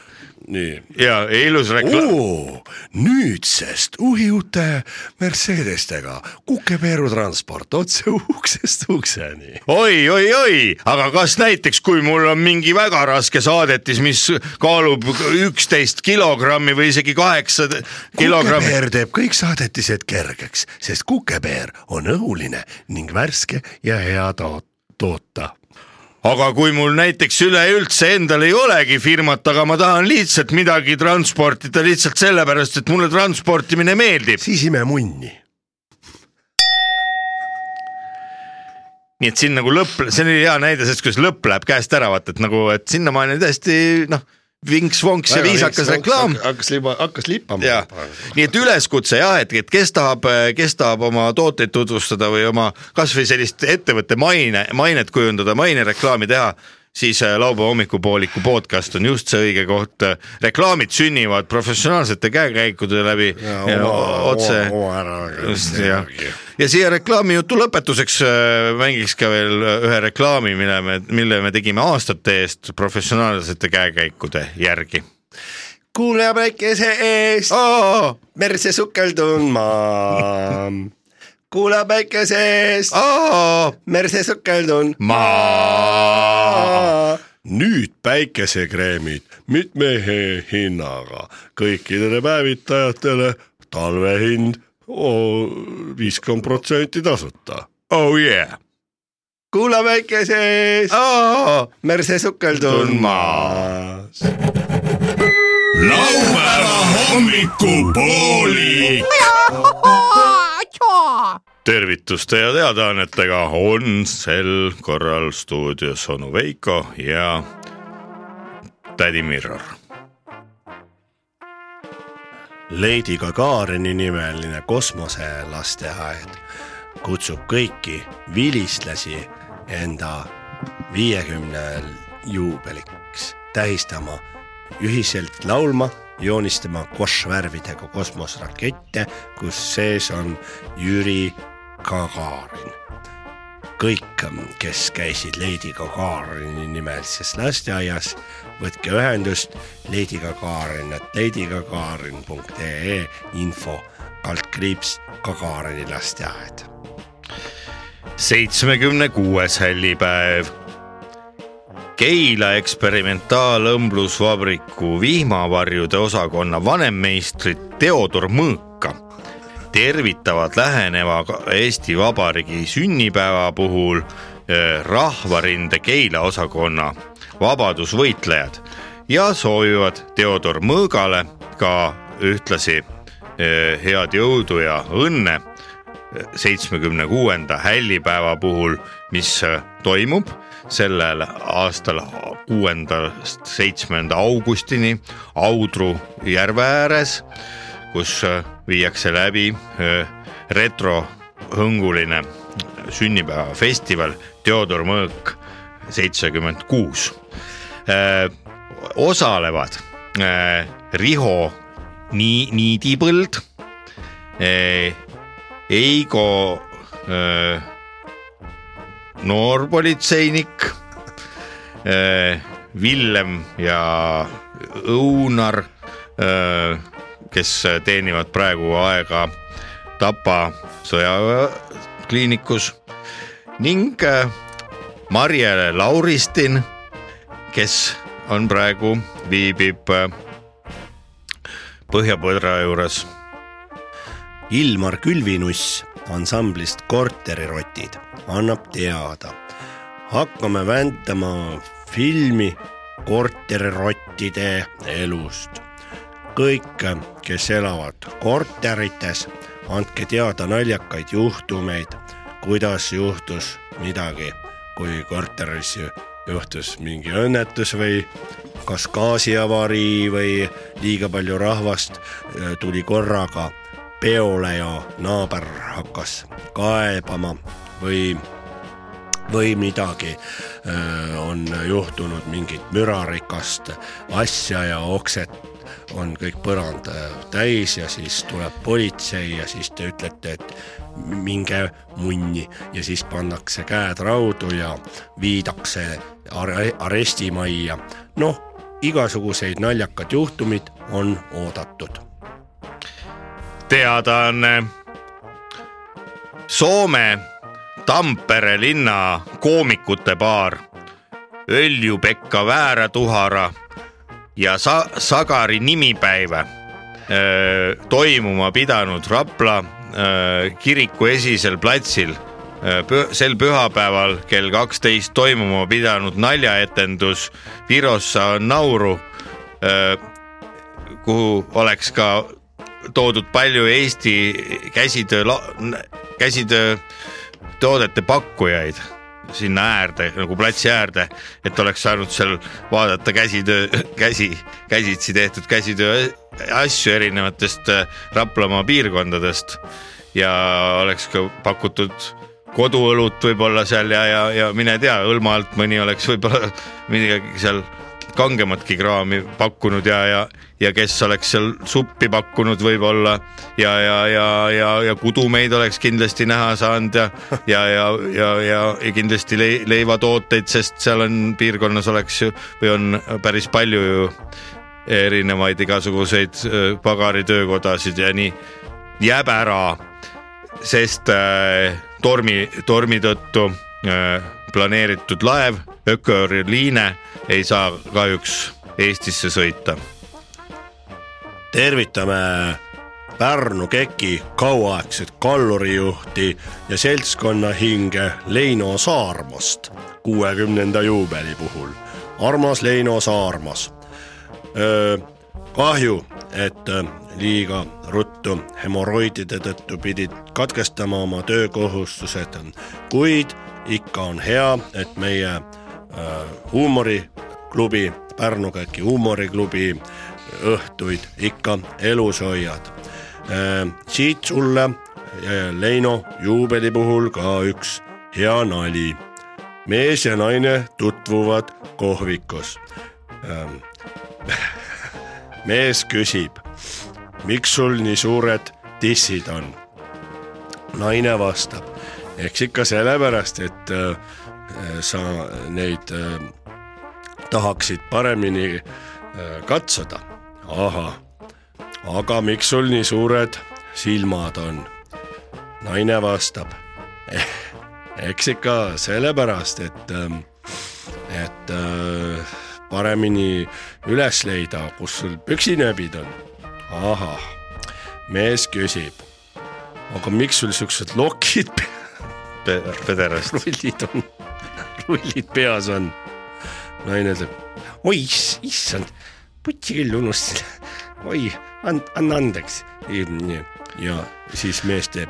nii. ja ilus reklaam. nüüdsest uhijute Mercedestega Kukepeeru transport otse uksest ukseni. oi, oi, oi, aga kas näiteks, kui mul on mingi väga raske saadetis, mis kaalub üksteist kilogrammi või isegi kaheksa kilogrammi, kukepeer teeb kõik saadetised kergeks, sest kukepeer on õhuline ning värske ja hea to toota. Aga kui mul näiteks üleüldse endal ei olegi firmat, aga ma tahan lihtsalt midagi transportida lihtsalt sellepärast, et mulle transportimine meeldib. siis ime munni. nii et siin nagu lõpp, see oli hea näide sellest, kuidas lõpp läheb käest ära, vaata, et nagu, et sinnamaani täiesti noh, vinks-vonks ja viisakas reklaam. hakkas liba, hakkas lippama. nii et üleskutse jah, et, et kes tahab, kes tahab oma tooteid tutvustada või oma kasvõi sellist ettevõtte maine, mainet kujundada, mainereklaami teha, siis äh, laupäeva hommikupooliku podcast on just see õige koht. reklaamid sünnivad professionaalsete käekäikude läbi ja, ja otse. just jah, ja siia reklaamijutu lõpetuseks äh, mängiks ka veel ühe reklaami, mille me, mille me tegime aastate eest professionaalsete käekäikude järgi. kuule päikese eest aa, merse sukeldun ma. Kuule päikese eest aa, merse sukeldun maa. nüüd päikesekreemid mitme he- hinnaga kõikidele päevitajatele talvehind viiskümmend protsenti tasuta. oh yeah. kuula päikese eest aa, merse sukeldun ma. laupäeva hommikupoolik. Tervituste ja teadaannetega on sel korral stuudios onu Veiko ja tädi Mirror. Lady Gagarini nimeline kosmoselasteaed kutsub kõiki vilistlasi enda viiekümnel juubeliks tähistama, ühiselt laulma, joonistama košvärvidega kosmoserakette, kus sees on Jüri Gagarin. kõik, kes käisid Lady Gagarini nimelises lasteaias, võtke ühendust Lady Gagarin, et ladygagarin.ee info kaldkriips Gagarini lasteaed. seitsmekümne kuues hällipäev. Keila eksperimentaalõmblusvabriku vihmavarjude osakonna vanemmeistrit Theodor Mõõka tervitavad läheneva Eesti Vabariigi sünnipäeva puhul eh, Rahvarinde Keila osakonna vabadusvõitlejad ja soovivad Theodor Mõõgale ka ühtlasi eh, head jõudu ja õnne seitsmekümne kuuenda hällipäeva puhul, mis toimub sellel aastal kuuendast seitsmenda augustini Audru järve ääres, kus äh, viiakse läbi äh, retro hõnguline sünnipäevafestival Theodor Mõõk seitsekümmend kuus. osalevad äh, Riho Nii-, Niidipõld, Eigo äh, noorpolitseinik, Villem ja Õunar, kes teenivad praegu aega Tapa sõjakliinikus ning Marje Lauristin, kes on praegu, viibib Põhja-Põdra juures. Ilmar Külvinuss ansamblist Korterirotid annab teada. hakkame väntama filmi korterirottide elust. kõik, kes elavad korterites, andke teada naljakaid juhtumeid, kuidas juhtus midagi, kui korteris juhtus mingi õnnetus või kas gaasiavarii või liiga palju rahvast äh, tuli korraga peole ja naaber hakkas kaebama või, või midagi on juhtunud mingit mürarikast asja ja oksed on kõik põrand äh, täis ja siis tuleb politsei ja siis te ütlete, et minge munni ja siis pannakse käed raudu ja viidakse are arestimajja. noh, igasuguseid naljakad juhtumid on oodatud. Teadaanne. Soome Tampere linna koomikute baar Öljupekka Vääratuhara ja Sa Sagari nimipäiva toimuma pidanud Rapla öö, kiriku esisel platsil püh, sel pühapäeval kell kaksteist toimuma pidanud naljaetendus Virossa on nauru, kuhu oleks ka toodud palju Eesti käsitöö, käsitöö toodete pakkujaid sinna äärde nagu platsi äärde, et oleks saanud seal vaadata käsitöö, käsi, käsitsi tehtud käsitöö asju erinevatest Raplamaa piirkondadest. Ja oleks ka pakutud koduõlut võib-olla seal ja, ja, ja mine tea, õlma alt mõni oleks võib-olla midagi seal kangematki kraami pakkunud ja, ja, ja kes oleks seal suppi pakkunud võib-olla ja, ja, ja, ja, ja kudumeid oleks kindlasti näha saanud ja, ja, ja, ja, ja, ja kindlasti le, leivatooteid, sest seal on piirkonnas oleks ju või on päris palju ju erinevaid igasuguseid pagaritöökodasid ja nii jääb ära, sest äh, tormi, tormi tõttu äh, planeeritud laev Ökörliine ei saa kahjuks Eestisse sõita. tervitame Pärnu KEK-i kauaaegset kallurijuhti ja seltskonna hinge Leino Saarmast kuuekümnenda juubeli puhul. armas Leino Saarmas. kahju, et liiga ruttu hemoroidide tõttu pidid katkestama oma töökohustused, kuid ikka on hea, et meie äh, huumoriklubi, Pärnu KEK-i huumoriklubi õhtuid ikka elus hoiad äh,. siit sulle äh, Leino juubeli puhul ka üks hea nali. mees ja naine tutvuvad kohvikus ähm, *laughs* mees küsib, miks sul nii suured tissid on? naine vastab, eks ikka sellepärast, et äh, sa neid äh, tahaksid paremini äh, katsuda. ahah, aga miks sul nii suured silmad on? naine vastab eh,, eks ikka sellepärast, et, ähm, et äh, paremini üles leida, kus sul püksinööbid on. ahah, mees küsib, aga miks sul siuksed lokid Pe pederast. *laughs* rullid on, rullid peas on? naine ütleb, oi issand, putsi küll unustasin, *laughs* oi, anna andeks. ja siis mees teeb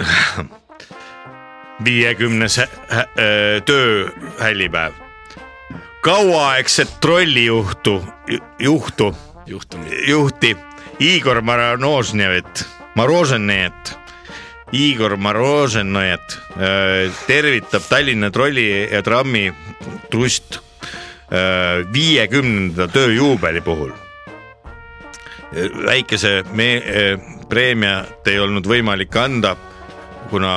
*laughs* viiekümnes äh, tööhällipäev. kauaaegset trollijuhtu, juhtu, juhti Igor Morožnevit, Morožnevit Igor Moroženojat tervitab Tallinna trolli ja trammi trust viiekümnenda tööjuubeli puhul. väikese me-, preemiat ei olnud võimalik anda, kuna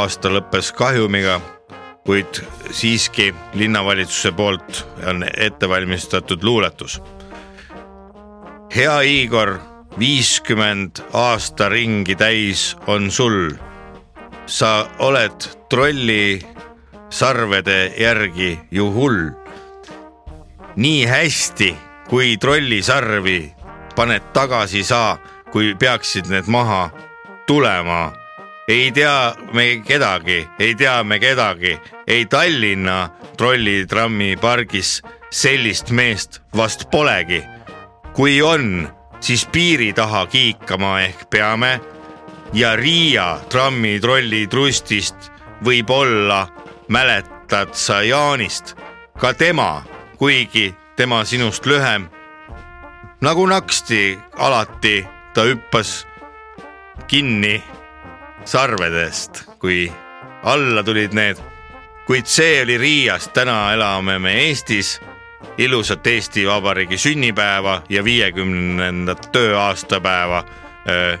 aasta lõppes kahjumiga, kuid siiski linnavalitsuse poolt on ette valmistatud luuletus. hea Igor, viiskümmend aastaringi täis on sul. sa oled trolli sarvede järgi ju hull. nii hästi, kui trollisarvi paned tagasi sa kui peaksid need maha tulema. ei tea me kedagi, ei tea me kedagi, ei Tallinna trollitrammi pargis sellist meest vast polegi. kui on, siis piiri taha kiikama ehk peame ja Riia trammitrolli trustist võib-olla mäletad sa Jaanist, ka tema, kuigi tema sinust lühem nagu naksti alati ta hüppas kinni sarvedest, kui alla tulid need. kuid see oli Riias, täna elame me Eestis. Ilusat Eesti Vabariigi sünnipäeva ja viiekümnendat tööaastapäeva äh,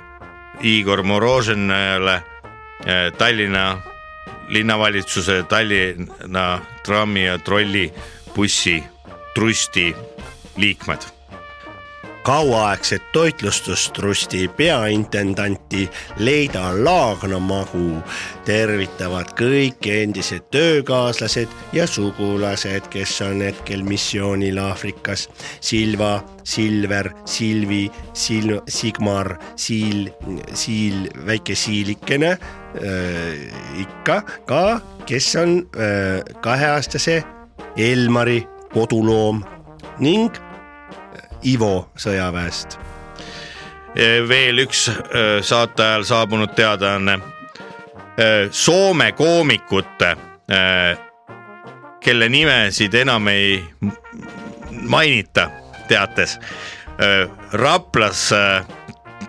Igor Moroženile äh, Tallinna linnavalitsuse Tallinna trammi ja trollibussi trusti liikmed kauaaegset toitlustustrusti peaintendanti Leida Laagnamagu tervitavad kõik endised töökaaslased ja sugulased, kes on hetkel missioonil Aafrikas. Silva, Silver, Silvi, Sil-, Sigmar, Siil, Siil, väike siilikene äh, ikka ka, kes on äh, kaheaastase Elmari koduloom ning Ivo sõjaväest. veel üks saate ajal saabunud teadaanne. Soome koomikute, kelle nimesid enam ei mainita teates. Raplas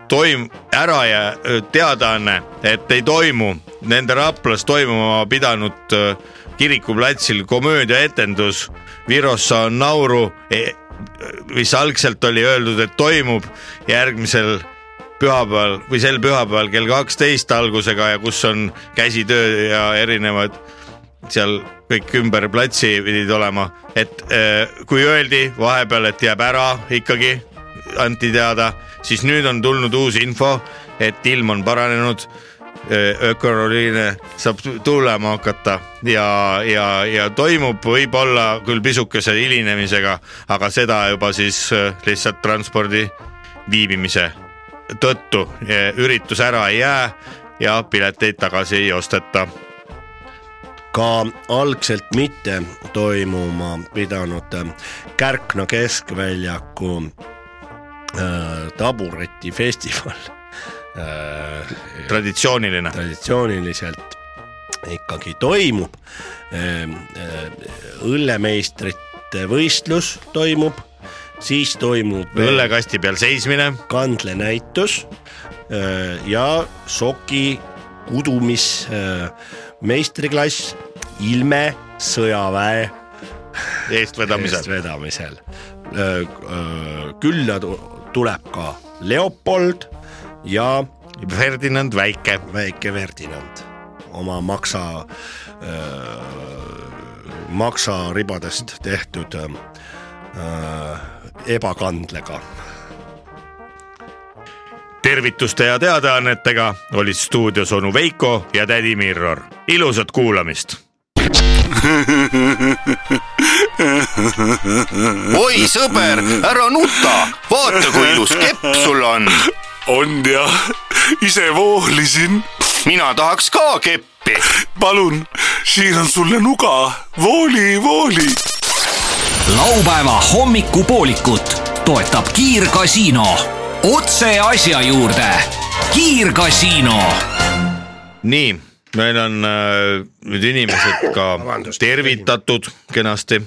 toim-, ära ja teadaanne, et ei toimu nende Raplas toimuma pidanud kirikuplatsil komöödiaetendus Virossa on nauru e mis algselt oli öeldud, et toimub järgmisel pühapäeval või sel pühapäeval kell kaksteist algusega ja kus on käsitöö ja erinevad seal kõik ümber platsi pidid olema, et äh, kui öeldi vahepeal, et jääb ära ikkagi, anti teada, siis nüüd on tulnud uus info, et ilm on paranenud ökoroliine saab tulema hakata ja, ja, ja toimub võib-olla küll pisukese hilinemisega, aga seda juba siis lihtsalt transpordi viibimise tõttu üritus ära ei jää ja pileteid tagasi ei osteta. Ka algselt mitte toimuma pidanud Kärkna keskväljaku äh, taburetifestival traditsiooniline. traditsiooniliselt ikkagi toimub äh,. õllemeistrite võistlus toimub, siis toimub õllekasti peal seismine, kandlenäitus äh, ja soki kudumis äh, meistriklass ilme sõjaväe eestvedamisel, eestvedamisel. külla tuleb ka Leopold ja Ferdinand Väike. väike Ferdinand oma maksa äh,, maksaribadest tehtud äh, ebakandlega. tervituste ja teadaannetega olid stuudios onu Veiko ja tädi Mirror, ilusat kuulamist oi sõber, ära nuta, vaata kui ilus kepp sul on. On jah, ise voolisin. mina tahaks ka keppi. palun, siin on sulle nuga, vooli, vooli. laupäeva hommikupoolikut toetab Kiirgasiino. otse asja juurde. kiirgasiino. nii meil on äh, nüüd inimesed ka tervitatud kenasti.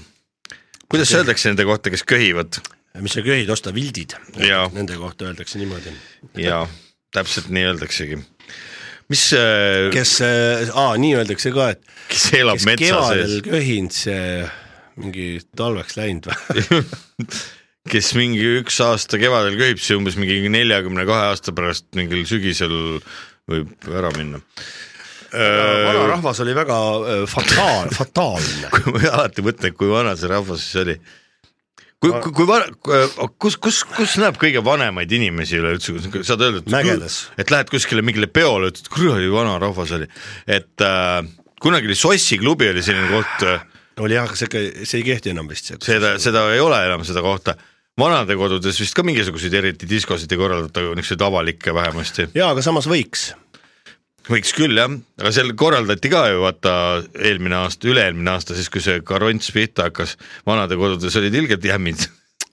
kuidas öeldakse nende kohta, kes köhivad? Mis sa köhid, osta vildid. Nende kohta öeldakse niimoodi. ja täpselt nii öeldaksegi. mis, kes, kes äh,, aa nii öeldakse ka, et kes elab kes metsa sees, köhinud, see mingi talveks läinud või? *laughs* kes mingi üks aasta kevadel köhib, see umbes mingi neljakümne kahe aasta pärast mingil sügisel võib ära minna. vanarahvas oli väga äh, fataal, fataalne. *laughs* ma alati mõtlen, kui vana see rahvas siis oli. kui, kui, kui vana, kus, kus, kus näeb kõige vanemaid inimesi üleüldse, saad öelda, et et lähed kuskile mingile peole, ütled, kuradi vana rahvas oli, et äh, kunagi oli Sossi klubi oli selline koht äh, oli jah, aga see see ei kehti enam vist. seda, seda ei ole enam seda kohta. vanadekodudes vist ka mingisuguseid eriti diskosid ei korraldata, niisuguseid avalikke vähemasti. jaa, aga samas võiks. Võiks küll jah, aga seal korraldati ka ju vaata eelmine aasta, üle-eelmine aasta, siis kui see karonts pihta hakkas, vanadekodudes olid ilgelt jämmid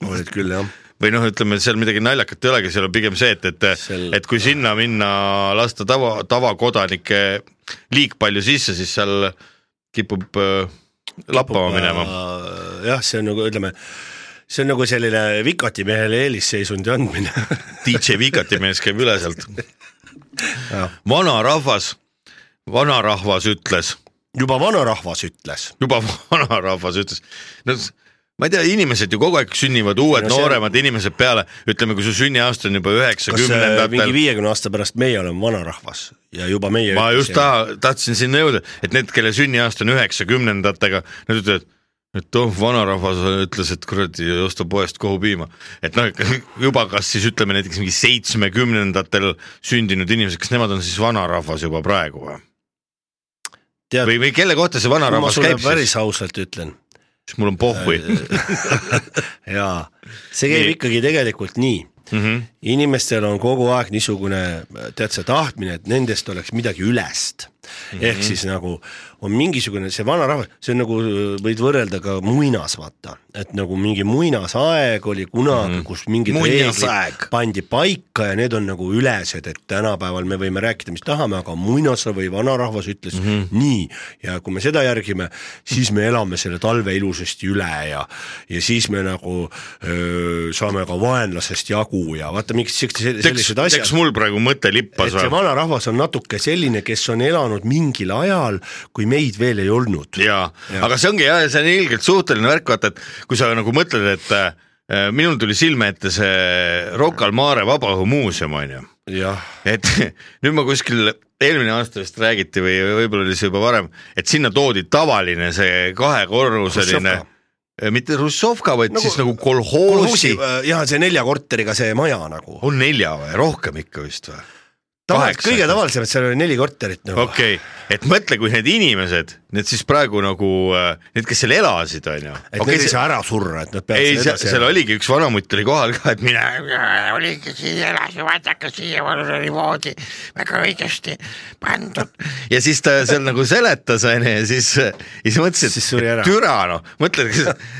olid küll jah. või noh, ütleme seal midagi naljakat ei olegi, seal on pigem see, et, et Seal- et kui sinna minna, lasta tava, tavakodanike liig palju sisse, siis seal kipub äh, lappama minema. jah, see on nagu ütleme, see on nagu selline vikatimehele eelisseisundi andmine. *laughs* DJ Vikati mees käib üle sealt. Vanarahvas, vanarahvas ütles, juba vanarahvas ütles. juba *laughs* vanarahvas ütles, no ma ei tea, inimesed ju kogu aeg sünnivad uued No no, see on- nooremad inimesed peale, ütleme, kui su sünniaasta on juba äh, mingi üheksakümnendatel. viiekümne aasta pärast meie oleme vanarahvas ja juba meie ma just taha, tahtsin sinna jõuda, et need, kelle sünniaasta on üheksakümnendatega, nad ütlevad, et oh, vanarahvas ütles, et kuradi osta poest kohupiima. et noh, juba kas siis ütleme näiteks mingi seitsmekümnendatel sündinud inimesed, kas nemad on siis vanarahvas juba praegu või? või, või kelle kohta see vanarahvas käib päris siis? ausalt ütlen siis mul on pohhui. *laughs* jaa, see käib Nii. ikkagi tegelikult nii Mm -hmm. inimestel on kogu aeg niisugune tead sa tahtmine, et nendest oleks midagi ülest mm. -hmm. ehk siis nagu on mingisugune see vanarahvas, see on nagu võid võrrelda ka muinas vaata, et nagu mingi muinasaeg oli kunagi mm, -hmm. kus mingid reeglid pandi paika ja need on nagu ülesed, et tänapäeval me võime rääkida, mis tahame, aga muinasrahvas või vanarahvas ütles mm. -hmm. nii ja kui me seda järgime, siis me elame selle talve ilusasti üle ja ja siis me nagu öö, saame ka vaenlasest jagu ja vaata mingid sellised asjad teeks. mul praegu mõte lippas et see vanarahvas on natuke selline, kes on elanud mingil ajal, kui meid veel ei olnud. jaa ja., aga see ongi jah, see on ilgelt suhteline värk, vaata, et kui sa nagu mõtled, et äh, minul tuli silme ette see Rocca al Mare Vabaõhumuuseum on ju, et *laughs* nüüd ma kuskil eelmine aasta vist räägiti või võib-olla oli see juba varem, et sinna toodi tavaline see kahekorruseline Hruštšovka., mitte Hruštšovka, vaid Nagu- nagu, siis nagu kolhoosi, jah, see nelja korteriga see maja nagu. on nelja või rohkem ikka vist või? Tavaliselt kõige tavalisemalt seal oli neli korterit nagu. okei okay., et mõtle, kui need inimesed, need siis praegu nagu, need, kes seal elasid, on ju. et okay, need ei saa ära surra, et nad peavad ei, seal seal oligi üks vanamutt oli kohal ka, et mine *laughs* oligi siia elas ja vaadake siia oli voodi väga õigesti pandud. ja siis ta seal nagu seletas ja siis, ja siis mõtlesin, Siis ära. et türa noh, mõtled,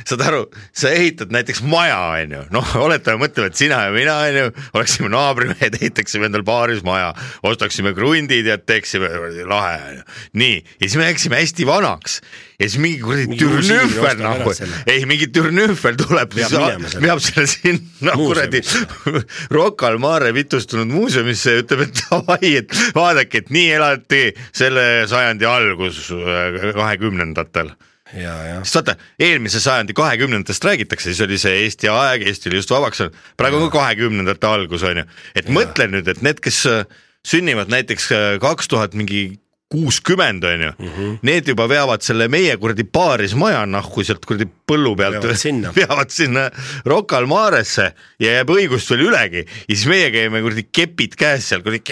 saad aru, sa ehitad näiteks maja onju, noh, oletame, mõtleme, et sina ja mina onju oleksime naabrimehed, ehitaksime endale paaris maja, ostaksime krundid ja teeksime lahe onju. nii, ja siis me läksime hästi vanaks. Ja siis mingi kuradi noh selle., ei mingi türnühvel tuleb, Veab selle. sinna kuradi *laughs* Rocca al Mare vitustunud muuseumisse ja ütleb, et davai, et vaadake, et nii elati selle sajandi algus äh, kahekümnendatel. ja, ja sest vaata, eelmise sajandi kahekümnendatest räägitakse, siis oli see Eesti aeg, Eesti oli just vabaks saanud, praegu on ka kahekümnendate algus on ju, et mõtle nüüd, et need, kes äh, sünnivad näiteks äh, kaks tuhat mingi kuuskümmend on ju mm, -hmm. need juba veavad selle meie kuradi paaris maja nahku sealt kuradi põllu pealt *laughs* Veavad sinna. Rocca al Maresse ja jääb õigust veel ülegi ja siis meie käime kuradi kepid käes seal kuradi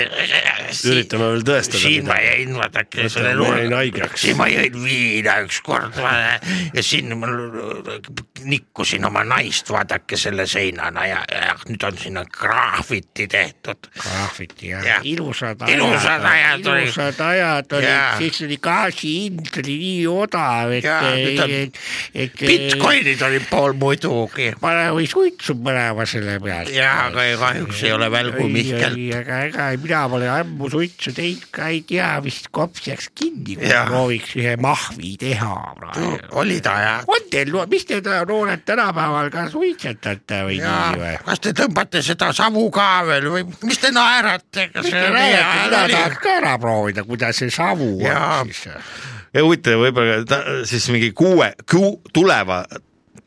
üritame veel tõestada siin ma jäin vaadake selle haigeks. siin ma jõin viina ükskord ja siin ma nikkusin oma naist, vaadake selle seinana ja, ja nüüd on sinna graffiti tehtud. graffiti jah Jah. ja., ilusad ajad, Ilusad ajad olid. Ilusad ajad aastat oli Jaa., siis oli gaasi hind oli nii odav, et et, et Bitcoinid olid pool muidugi. pane või suitsu põlema selle pealt. jaa, aga kahjuks ei ole välgu Mihkel. aga ega mina pole ammu suitsu teinud ka ei tea, vist kops jääks kinni, kui prooviks ühe mahvi teha praegu. oli ta ja, on teil, mis te noored tänapäeval ka suitsetate või nii või? kas te tõmbate seda savu ka veel või mis te naerate, mis te räägite, mina tahaks ka ära proovida, kuidas see savu Jaa. on siis. ja huvitav, võib-olla ta siis mingi kuue, kuu, tuleva,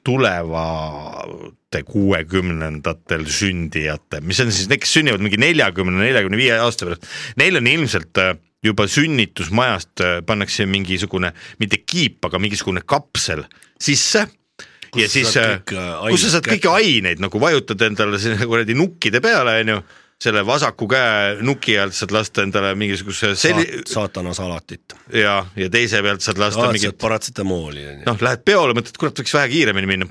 tulevate kuuekümnendatel sündijate, mis on siis need, kes sünnivad mingi neljakümne, neljakümne viie aasta pärast, neil on ilmselt äh, juba sünnitusmajast äh, pannakse mingisugune, mitte kiip, aga mingisugune kapsel sisse ja sa siis, äh, kus sa saad kõiki aineid nagu vajutad endale sinna kuradi nukkide peale, onju, selle vasaku käe nuki alt saad lasta endale mingisuguse selli- Saat, saatana salatit. ja, ja teise pealt saad lasta saad mingit paratsetamooli onju. noh, lähed peole, mõtled, kurat, võiks vähe kiiremini minna.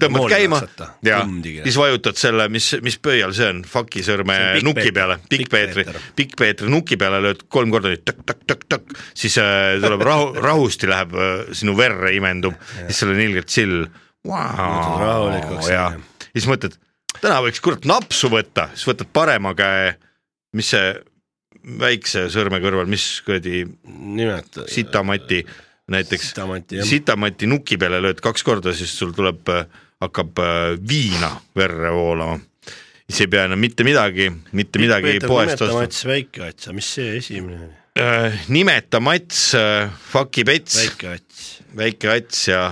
tõmbad käima ja siis vajutad selle, mis, mis pöial see on, Fuki sõrme See on nuki peale, Pikk Peetri Pikk Peetri nuki peale lööd kolm korda nii tõkk-tõkk-tõkk-tõkk, siis äh, tuleb rahu, *laughs* rahusti läheb äh, sinu verre imendub, siis sul on ilgelt chill Muutud rahulikuks, ja siis mõtled, täna võiks kurat napsu võtta, siis võtad parema käe, mis see väikse sõrme kõrval, mis kuradi nimeta. sitamati näiteks Sitamati, nuki peale lööd kaks korda, siis sul tuleb, hakkab äh, viina verre voolama. siis ei pea enam mitte midagi, mitte midagi poest ostma. Mats Väike-Ats, mis see esimene oli? nimeta Mats, Fuki Pets, Väike-Ats, väike Ats ja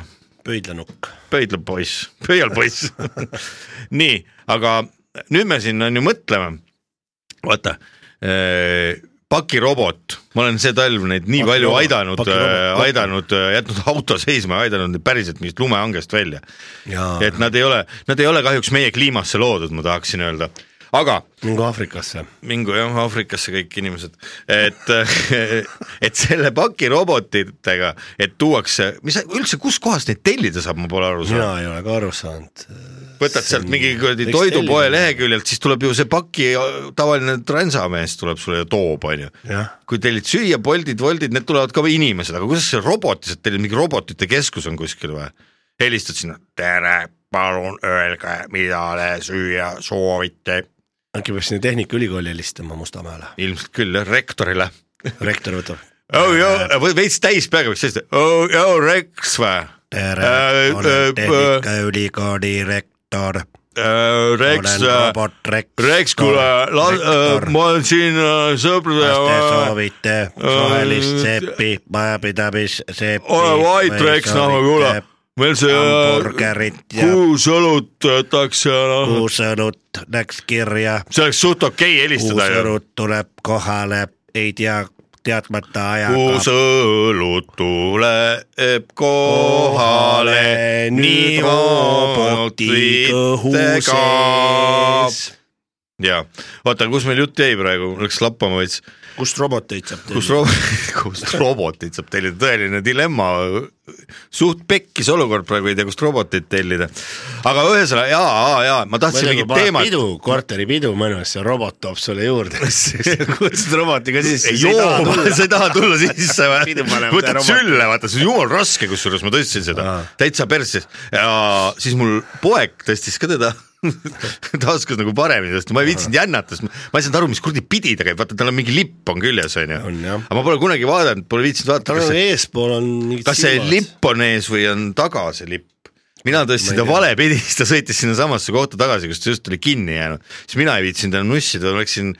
pöidlanukk. pöidlapoiss, pöialpoiss. *laughs* nii, aga nüüd me siin on ju mõtleme, vaata äh, pakirobot, ma olen see talv neid nii palju Pakirobot, aidanud, pakirobot. aidanud, jätnud auto seisma ja aidanud neid päriselt mingist lumehangest välja. et nad ei ole, nad ei ole kahjuks meie kliimasse loodud, ma tahaksin öelda, aga mingu Aafrikasse. mingu jah Aafrikasse kõik inimesed, et, *laughs* et selle pakirobotitega, et tuuakse, mis üldse, kuskohast neid tellida saab, ma pole aru mina saanud. ei ole ka aru saanud. võtad sealt mingi kuradi toidupoe leheküljelt, siis tuleb ju see paki tavaline transamees tuleb sulle ja toob, onju. kui tellid süüa, Boltid, Woltid, need tulevad ka inimesed, aga kuidas see robot, teil mingi robotite keskus on kuskil või? helistad sinna, tere, palun öelge, mida te süüa soovite. Äkki peaks sinna Tehnikaülikooli helistama Mustamäele. ilmselt küll jah, rektorile. rektor võtab. *laughs* oh joo, või veits täis peaga võiks sellist, oh joo, Rex või? tere Äh,, äh, olen Tehnikaülikooli rektor, olen, robot rektor. Rex, kuule, ma olen siin äh, sõprade kas te soovite suhelist seppi, majapidamisseppi? ole vait, Rex, noh, kuule, meil see äh, ja kuusõlut võtaks ja noh, kuusõnut läks kirja, see oleks suht okei helistada ju. kuusõnut tuleb kohale, ei tea, teadmata ajaga. kuusõlut tuleb kohale nüüd roboti kõhu sees. ja oota, kus meil jutt jäi praegu, läks lappama veits, kust roboteid saab kus ro-, *laughs* kust robotit saab tellida, tõeline dilemma, suht pekkis olukord praegu, ei tea, kust robotit tellida. aga ühesõnaga jaa, jaa, ma tahtsin mingit teemat. pidu, korteripidu mõnus, see robot toob sulle juurde. *laughs* *laughs* kutsud robotiga sisse. ei joo, sa ei taha tulla sisse või võtad sülle, vaata see on jumala raske, kusjuures ma tõstsin seda täitsa perses ja siis mul poeg tõstis ka teda *laughs* ta oskas nagu paremini tõsta, ma ei viitsinud jännata, sest ma ei saanud aru, mis kuradi pidi ta käib, vaata tal on mingi lipp on küljes onju. Aga ma pole kunagi vaadanud, pole viitsinud vaadata, tal on see, eespool on mingid kas see lipp on ees või on taga see lipp. mina tõstsin ta tea. valepidi, *laughs* siis ta sõitis sinnasamasse kohta tagasi, kus ta just oli kinni jäänud. siis mina ei viitsinud enam nussida, läksin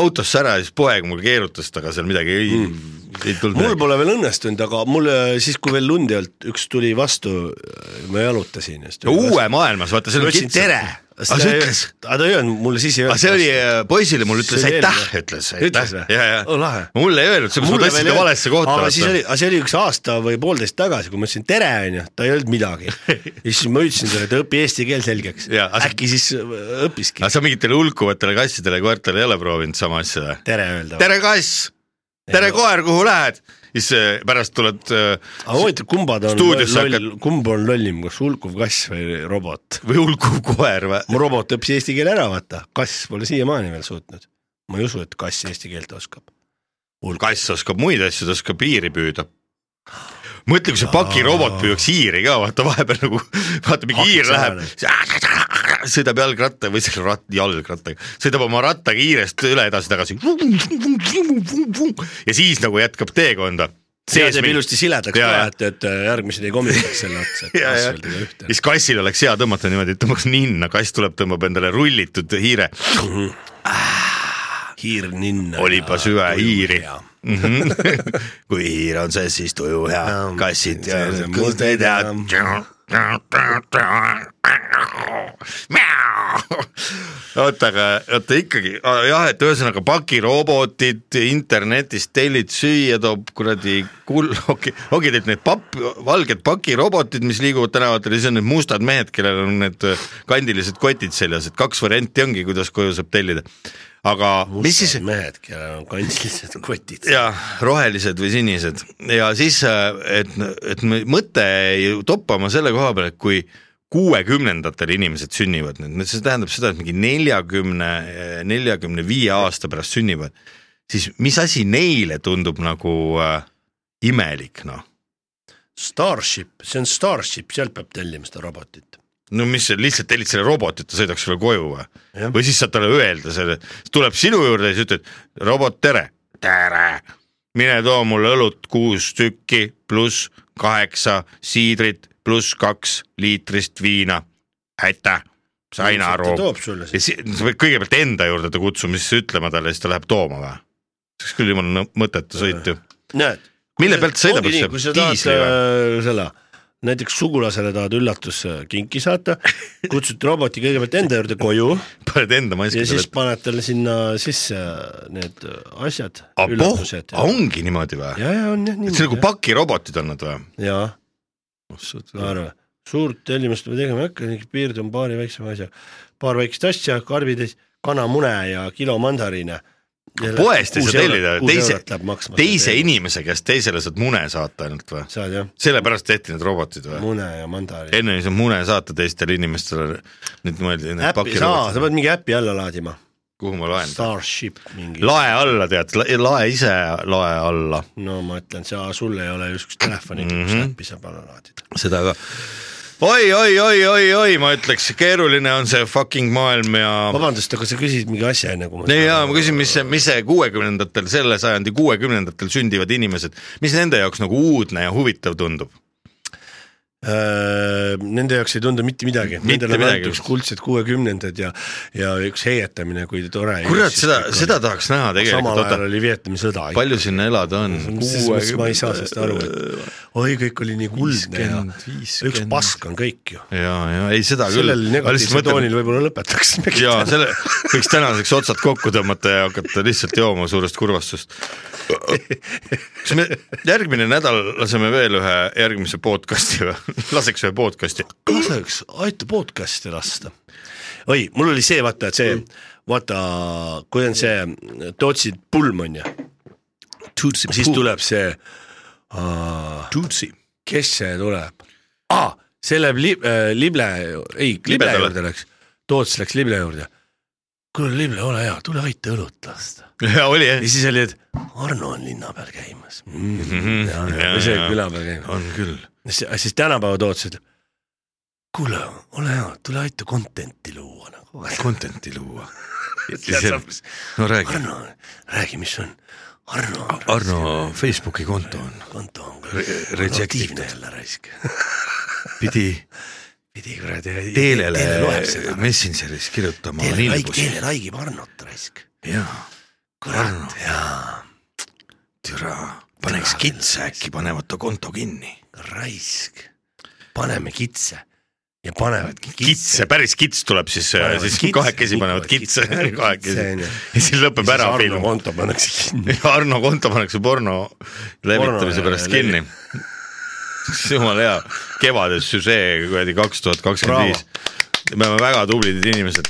autosse ära ja siis poeg mul keerutas taga seal midagi ei mm., ei tulnud mul. pole veel õnnestunud, aga mul äh, siis, kui veel lund ei olnud, üks tuli vastu, ma jalutasin just. uue maailmas, vaata seal on tere, aga see ütles, aga ta ei öelnud, mulle siis ei aga öelnud. see oli äh, poisile, mul ütles aitäh, ütles Ütles aitäh või? ja, ja Oh, mulle ei öelnud, ma tõstsin ta valesse kohta. aga siis oli, aga see oli üks aasta või poolteist tagasi, kui ma ütlesin tere, onju, ta ei öelnud midagi. *laughs* ja siis ma ütlesin talle, et õpi eesti keel selgeks äkki siis äh, õppiski aga sa mingitele hulkuvatele kassidele ja koertele ei ole proovinud sama asja või? tere öelda. tere kass, tere koer, kuhu lähed? Siis äh, pärast tuled äh, aga huvitav, kumbad on Stuudiosse loll hakkad-, kumb on lollim, kas hulkuv kass või robot? või hulkuv koer või? mu robot õppis eesti keele ära, vaata, kass pole siiamaani veel suutnud. ma ei usu, et kass eesti keelt oskab. kass oskab muid asju, ta oskab hiiri püüda. mõtle, kui see pakirobot püüaks hiiri ka, vaata vahepeal nagu, vaata mingi hiir läheb, sõidab jalgratta või selle rat-, jalgrattaga, sõidab oma rattaga hiirest üle edasi-tagasi. ja siis nagu jätkab teekonda. see teeb ilusti siledaks Ja, ka ja., et, et äh, järgmised ei komistaks selle otsa, et *laughs* ja, ja asfaldiga ühte. siis kassil oleks hea tõmmata niimoodi, et tõmbaks ninna, kass tuleb, tõmbab endale rullitud hiire. hiir ninna. olipa süve hiiri. *laughs* kui hiir on see, siis tuju hea Ja,, kassid ja tea mõte,. oota, aga oota ikkagi jah, et ühesõnaga pakirobotid internetist tellid süüa, toob kuradi kull-, *laughs* okei, ongi teil need papp, valged pakirobotid, mis liiguvad tänavatel ja siis on need mustad mehed, kellel on need kandilised kotid seljas, et kaks varianti ongi, kuidas koju saab tellida. Aga mis siis mehed, kellel on kandilised *laughs* kotid. ja rohelised või sinised ja siis, et, et me- mõte jäi toppama selle koha peal, et kui kuuekümnendatel inimesed sünnivad nüüd, see tähendab seda, et mingi neljakümne, neljakümne viie aasta pärast sünnivad, siis mis asi neile tundub nagu äh, imelik noh, Starship, see on Starship, sealt peab tellima seda robotit. No mis sa lihtsalt tellid selle roboti, et ta sõidaks sulle koju või või siis saad talle öelda selle, tuleb sinu juurde ja siis ütled, robot, tere. tere. mine too mulle õlut kuus tükki pluss kaheksa siidrit pluss kaks liitrist viina. aitäh, sain aru. ta toob sulle siis. sa pead kõigepealt enda juurde ta kutsuma, siis ütlema talle, siis ta läheb tooma või? see oleks küll jumala mõttetu sõit ju. näed. Mille pealt sõidab tahad diisli või? äh, selle, näiteks sugulasele tahad üllatuskinki saata, kutsud roboti kõigepealt enda juurde koju *laughs* paned enda maski ja siis paned talle sinna sisse need asjad, ah ongi niimoodi või? ja, ja on jah see nagu niimoodi. pakirobotid on nad või? jaa, arva, suurt tellimust me tegema ei hakka, piirdume paari väiksema asjaga, paar väikest asja, karbitäis, kanamune ja kilo mandariine. Poest ei saa tellida, teise, teise inimese käest teisele saad mune saata ainult või? sellepärast tehti need robotid või? mune ja mandariin. enne ei saa mune saata teistele inimestele, nüüd mõeldi äppi sa pead mingi äpi alla laadima. kuhu ma laen? Starship mingi. lae alla tead, lae ise lae alla, no ma ütlen, sa, sul ei ole just telefoni mm, -hmm. kus Mhm. äppi saab alla laadida. seda ka. oi, oi, oi, oi, oi, ma ütleks, keeruline on see fucking maailm ja vabandust, aga sa küsisid mingi asja enne kui ma. ei jaa, ma küsin, mis see, mis see kuuekümnendatel, selle sajandi kuuekümnendatel sündivad inimesed, mis nende jaoks nagu uudne ja huvitav tundub? Äh, Nende jaoks ei tundu mitte midagi, nendele on antud kuldsed kuuekümnendad ja, ja üks heietamine, kui tore. kurat, seda, seda tahaks näha tegelikult, samal ajal, oli Vietnami sõda. palju sinna elada on? selles mõttes ma ei saa sellest aru, et oi, kõik oli nii kuldne ja 50, üks pask on kõik ju. ja, ja ei seda küll. sellel negatiivsel toonil võib-olla lõpetaksimegi. ja selle võiks tänaseks otsad kokku tõmmata ja hakata lihtsalt jooma suurest kurvastust. kas me järgmine nädal laseme veel ühe järgmise podcast'i või? *laughs* laseks ühe podcast'i. laseks, aita podcast'i lasta. oi, mul oli see, vaata, et see, vaata, kui on see Tootsi pulm on ju, siis tuleb see Tutsi. kes see tuleb ah,, see läheb li, äh, Lible, ei, Lible juurde läks, Toots läks Lible juurde. kuule, Lible, ole hea, tule aita õlut lasta. ja oli jah ja, siis oli, et Arno on linna peal käimas mm,. Mhm. ja, Ja, ja, see ja. küla peal käimas. on küll. Siis siis tänapäeva ütleb, kuule, ole hea, tule aita content'i luua nagu. Content'i luua. Arno, no räägi. räägi, mis on. Arno. Arno Facebooki konto on, konto on Re- rejected. aktiivne jälle raisk. pidi *laughs* pidi kuradi. Teelele. Messengeris kirjutama. Teele laigib Arnot raisk. jaa, kurat, jaa, türa, paneks kitse, äkki panevad ta konto kinni. raisk. paneme kitse ja panevadki kitse, päris kits tuleb siis, Panevad siis kitse, kahekesi panevad kitse, kitse, kahekesi kitse, ja siis lõpeb ära Arno film. konto pannakse kinni. *laughs* ja Arno konto pannakse porno levitamise pärast levi- kinni. jumala hea, kevades süžee kuradi kaks tuhat kakskümmend viis. me oleme väga tublid inimesed.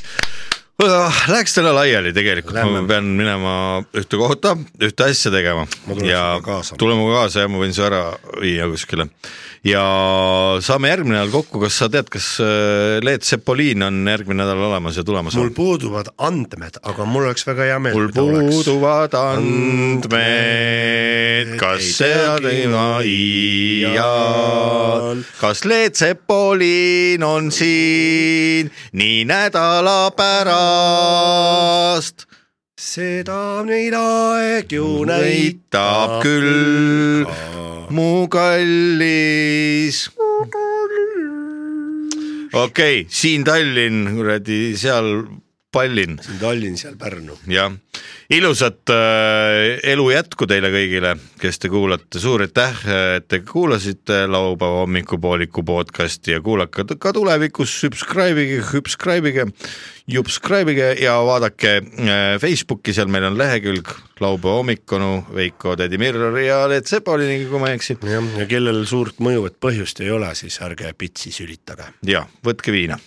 Läheks täna laiali tegelikult, ma pean minema ühte kohta, ühte asja tegema. Ja sinuga kaasa. ja ma võin su ära viia kuskile. ja saame järgmine nädal kokku, kas sa tead, kas äh, Leet Sepolin on järgmine nädal olemas ja tulemas? mul puuduvad andmed, aga mul oleks väga hea meel, mul puuduvad andmed, kas seda teema iial, kas Leet Sepolin on siin? Nii nädala pärast? Seda neid aeg ju näitab küll, mu kallis. okei okay,, siin Tallinn, kuradi seal Pallin siin Tallinn, seal Pärnu. jah, ilusat äh, elu jätku teile kõigile, kes te kuulate, suur aitäh, et te kuulasite laupäeva hommikupooliku podcasti ja kuulake ka tulevikus, subscribe ige, subscribe ige, subscribe ige ja vaadake äh, Facebooki, seal meil on lehekülg laupäeva hommikunu, Veiko, tädi Mirror ja Leet Sepoliniga, kui ma ei eksi. jah, ja kellel suurt mõjuvat põhjust ei ole, siis ärge pitsi sülitage. ja võtke viina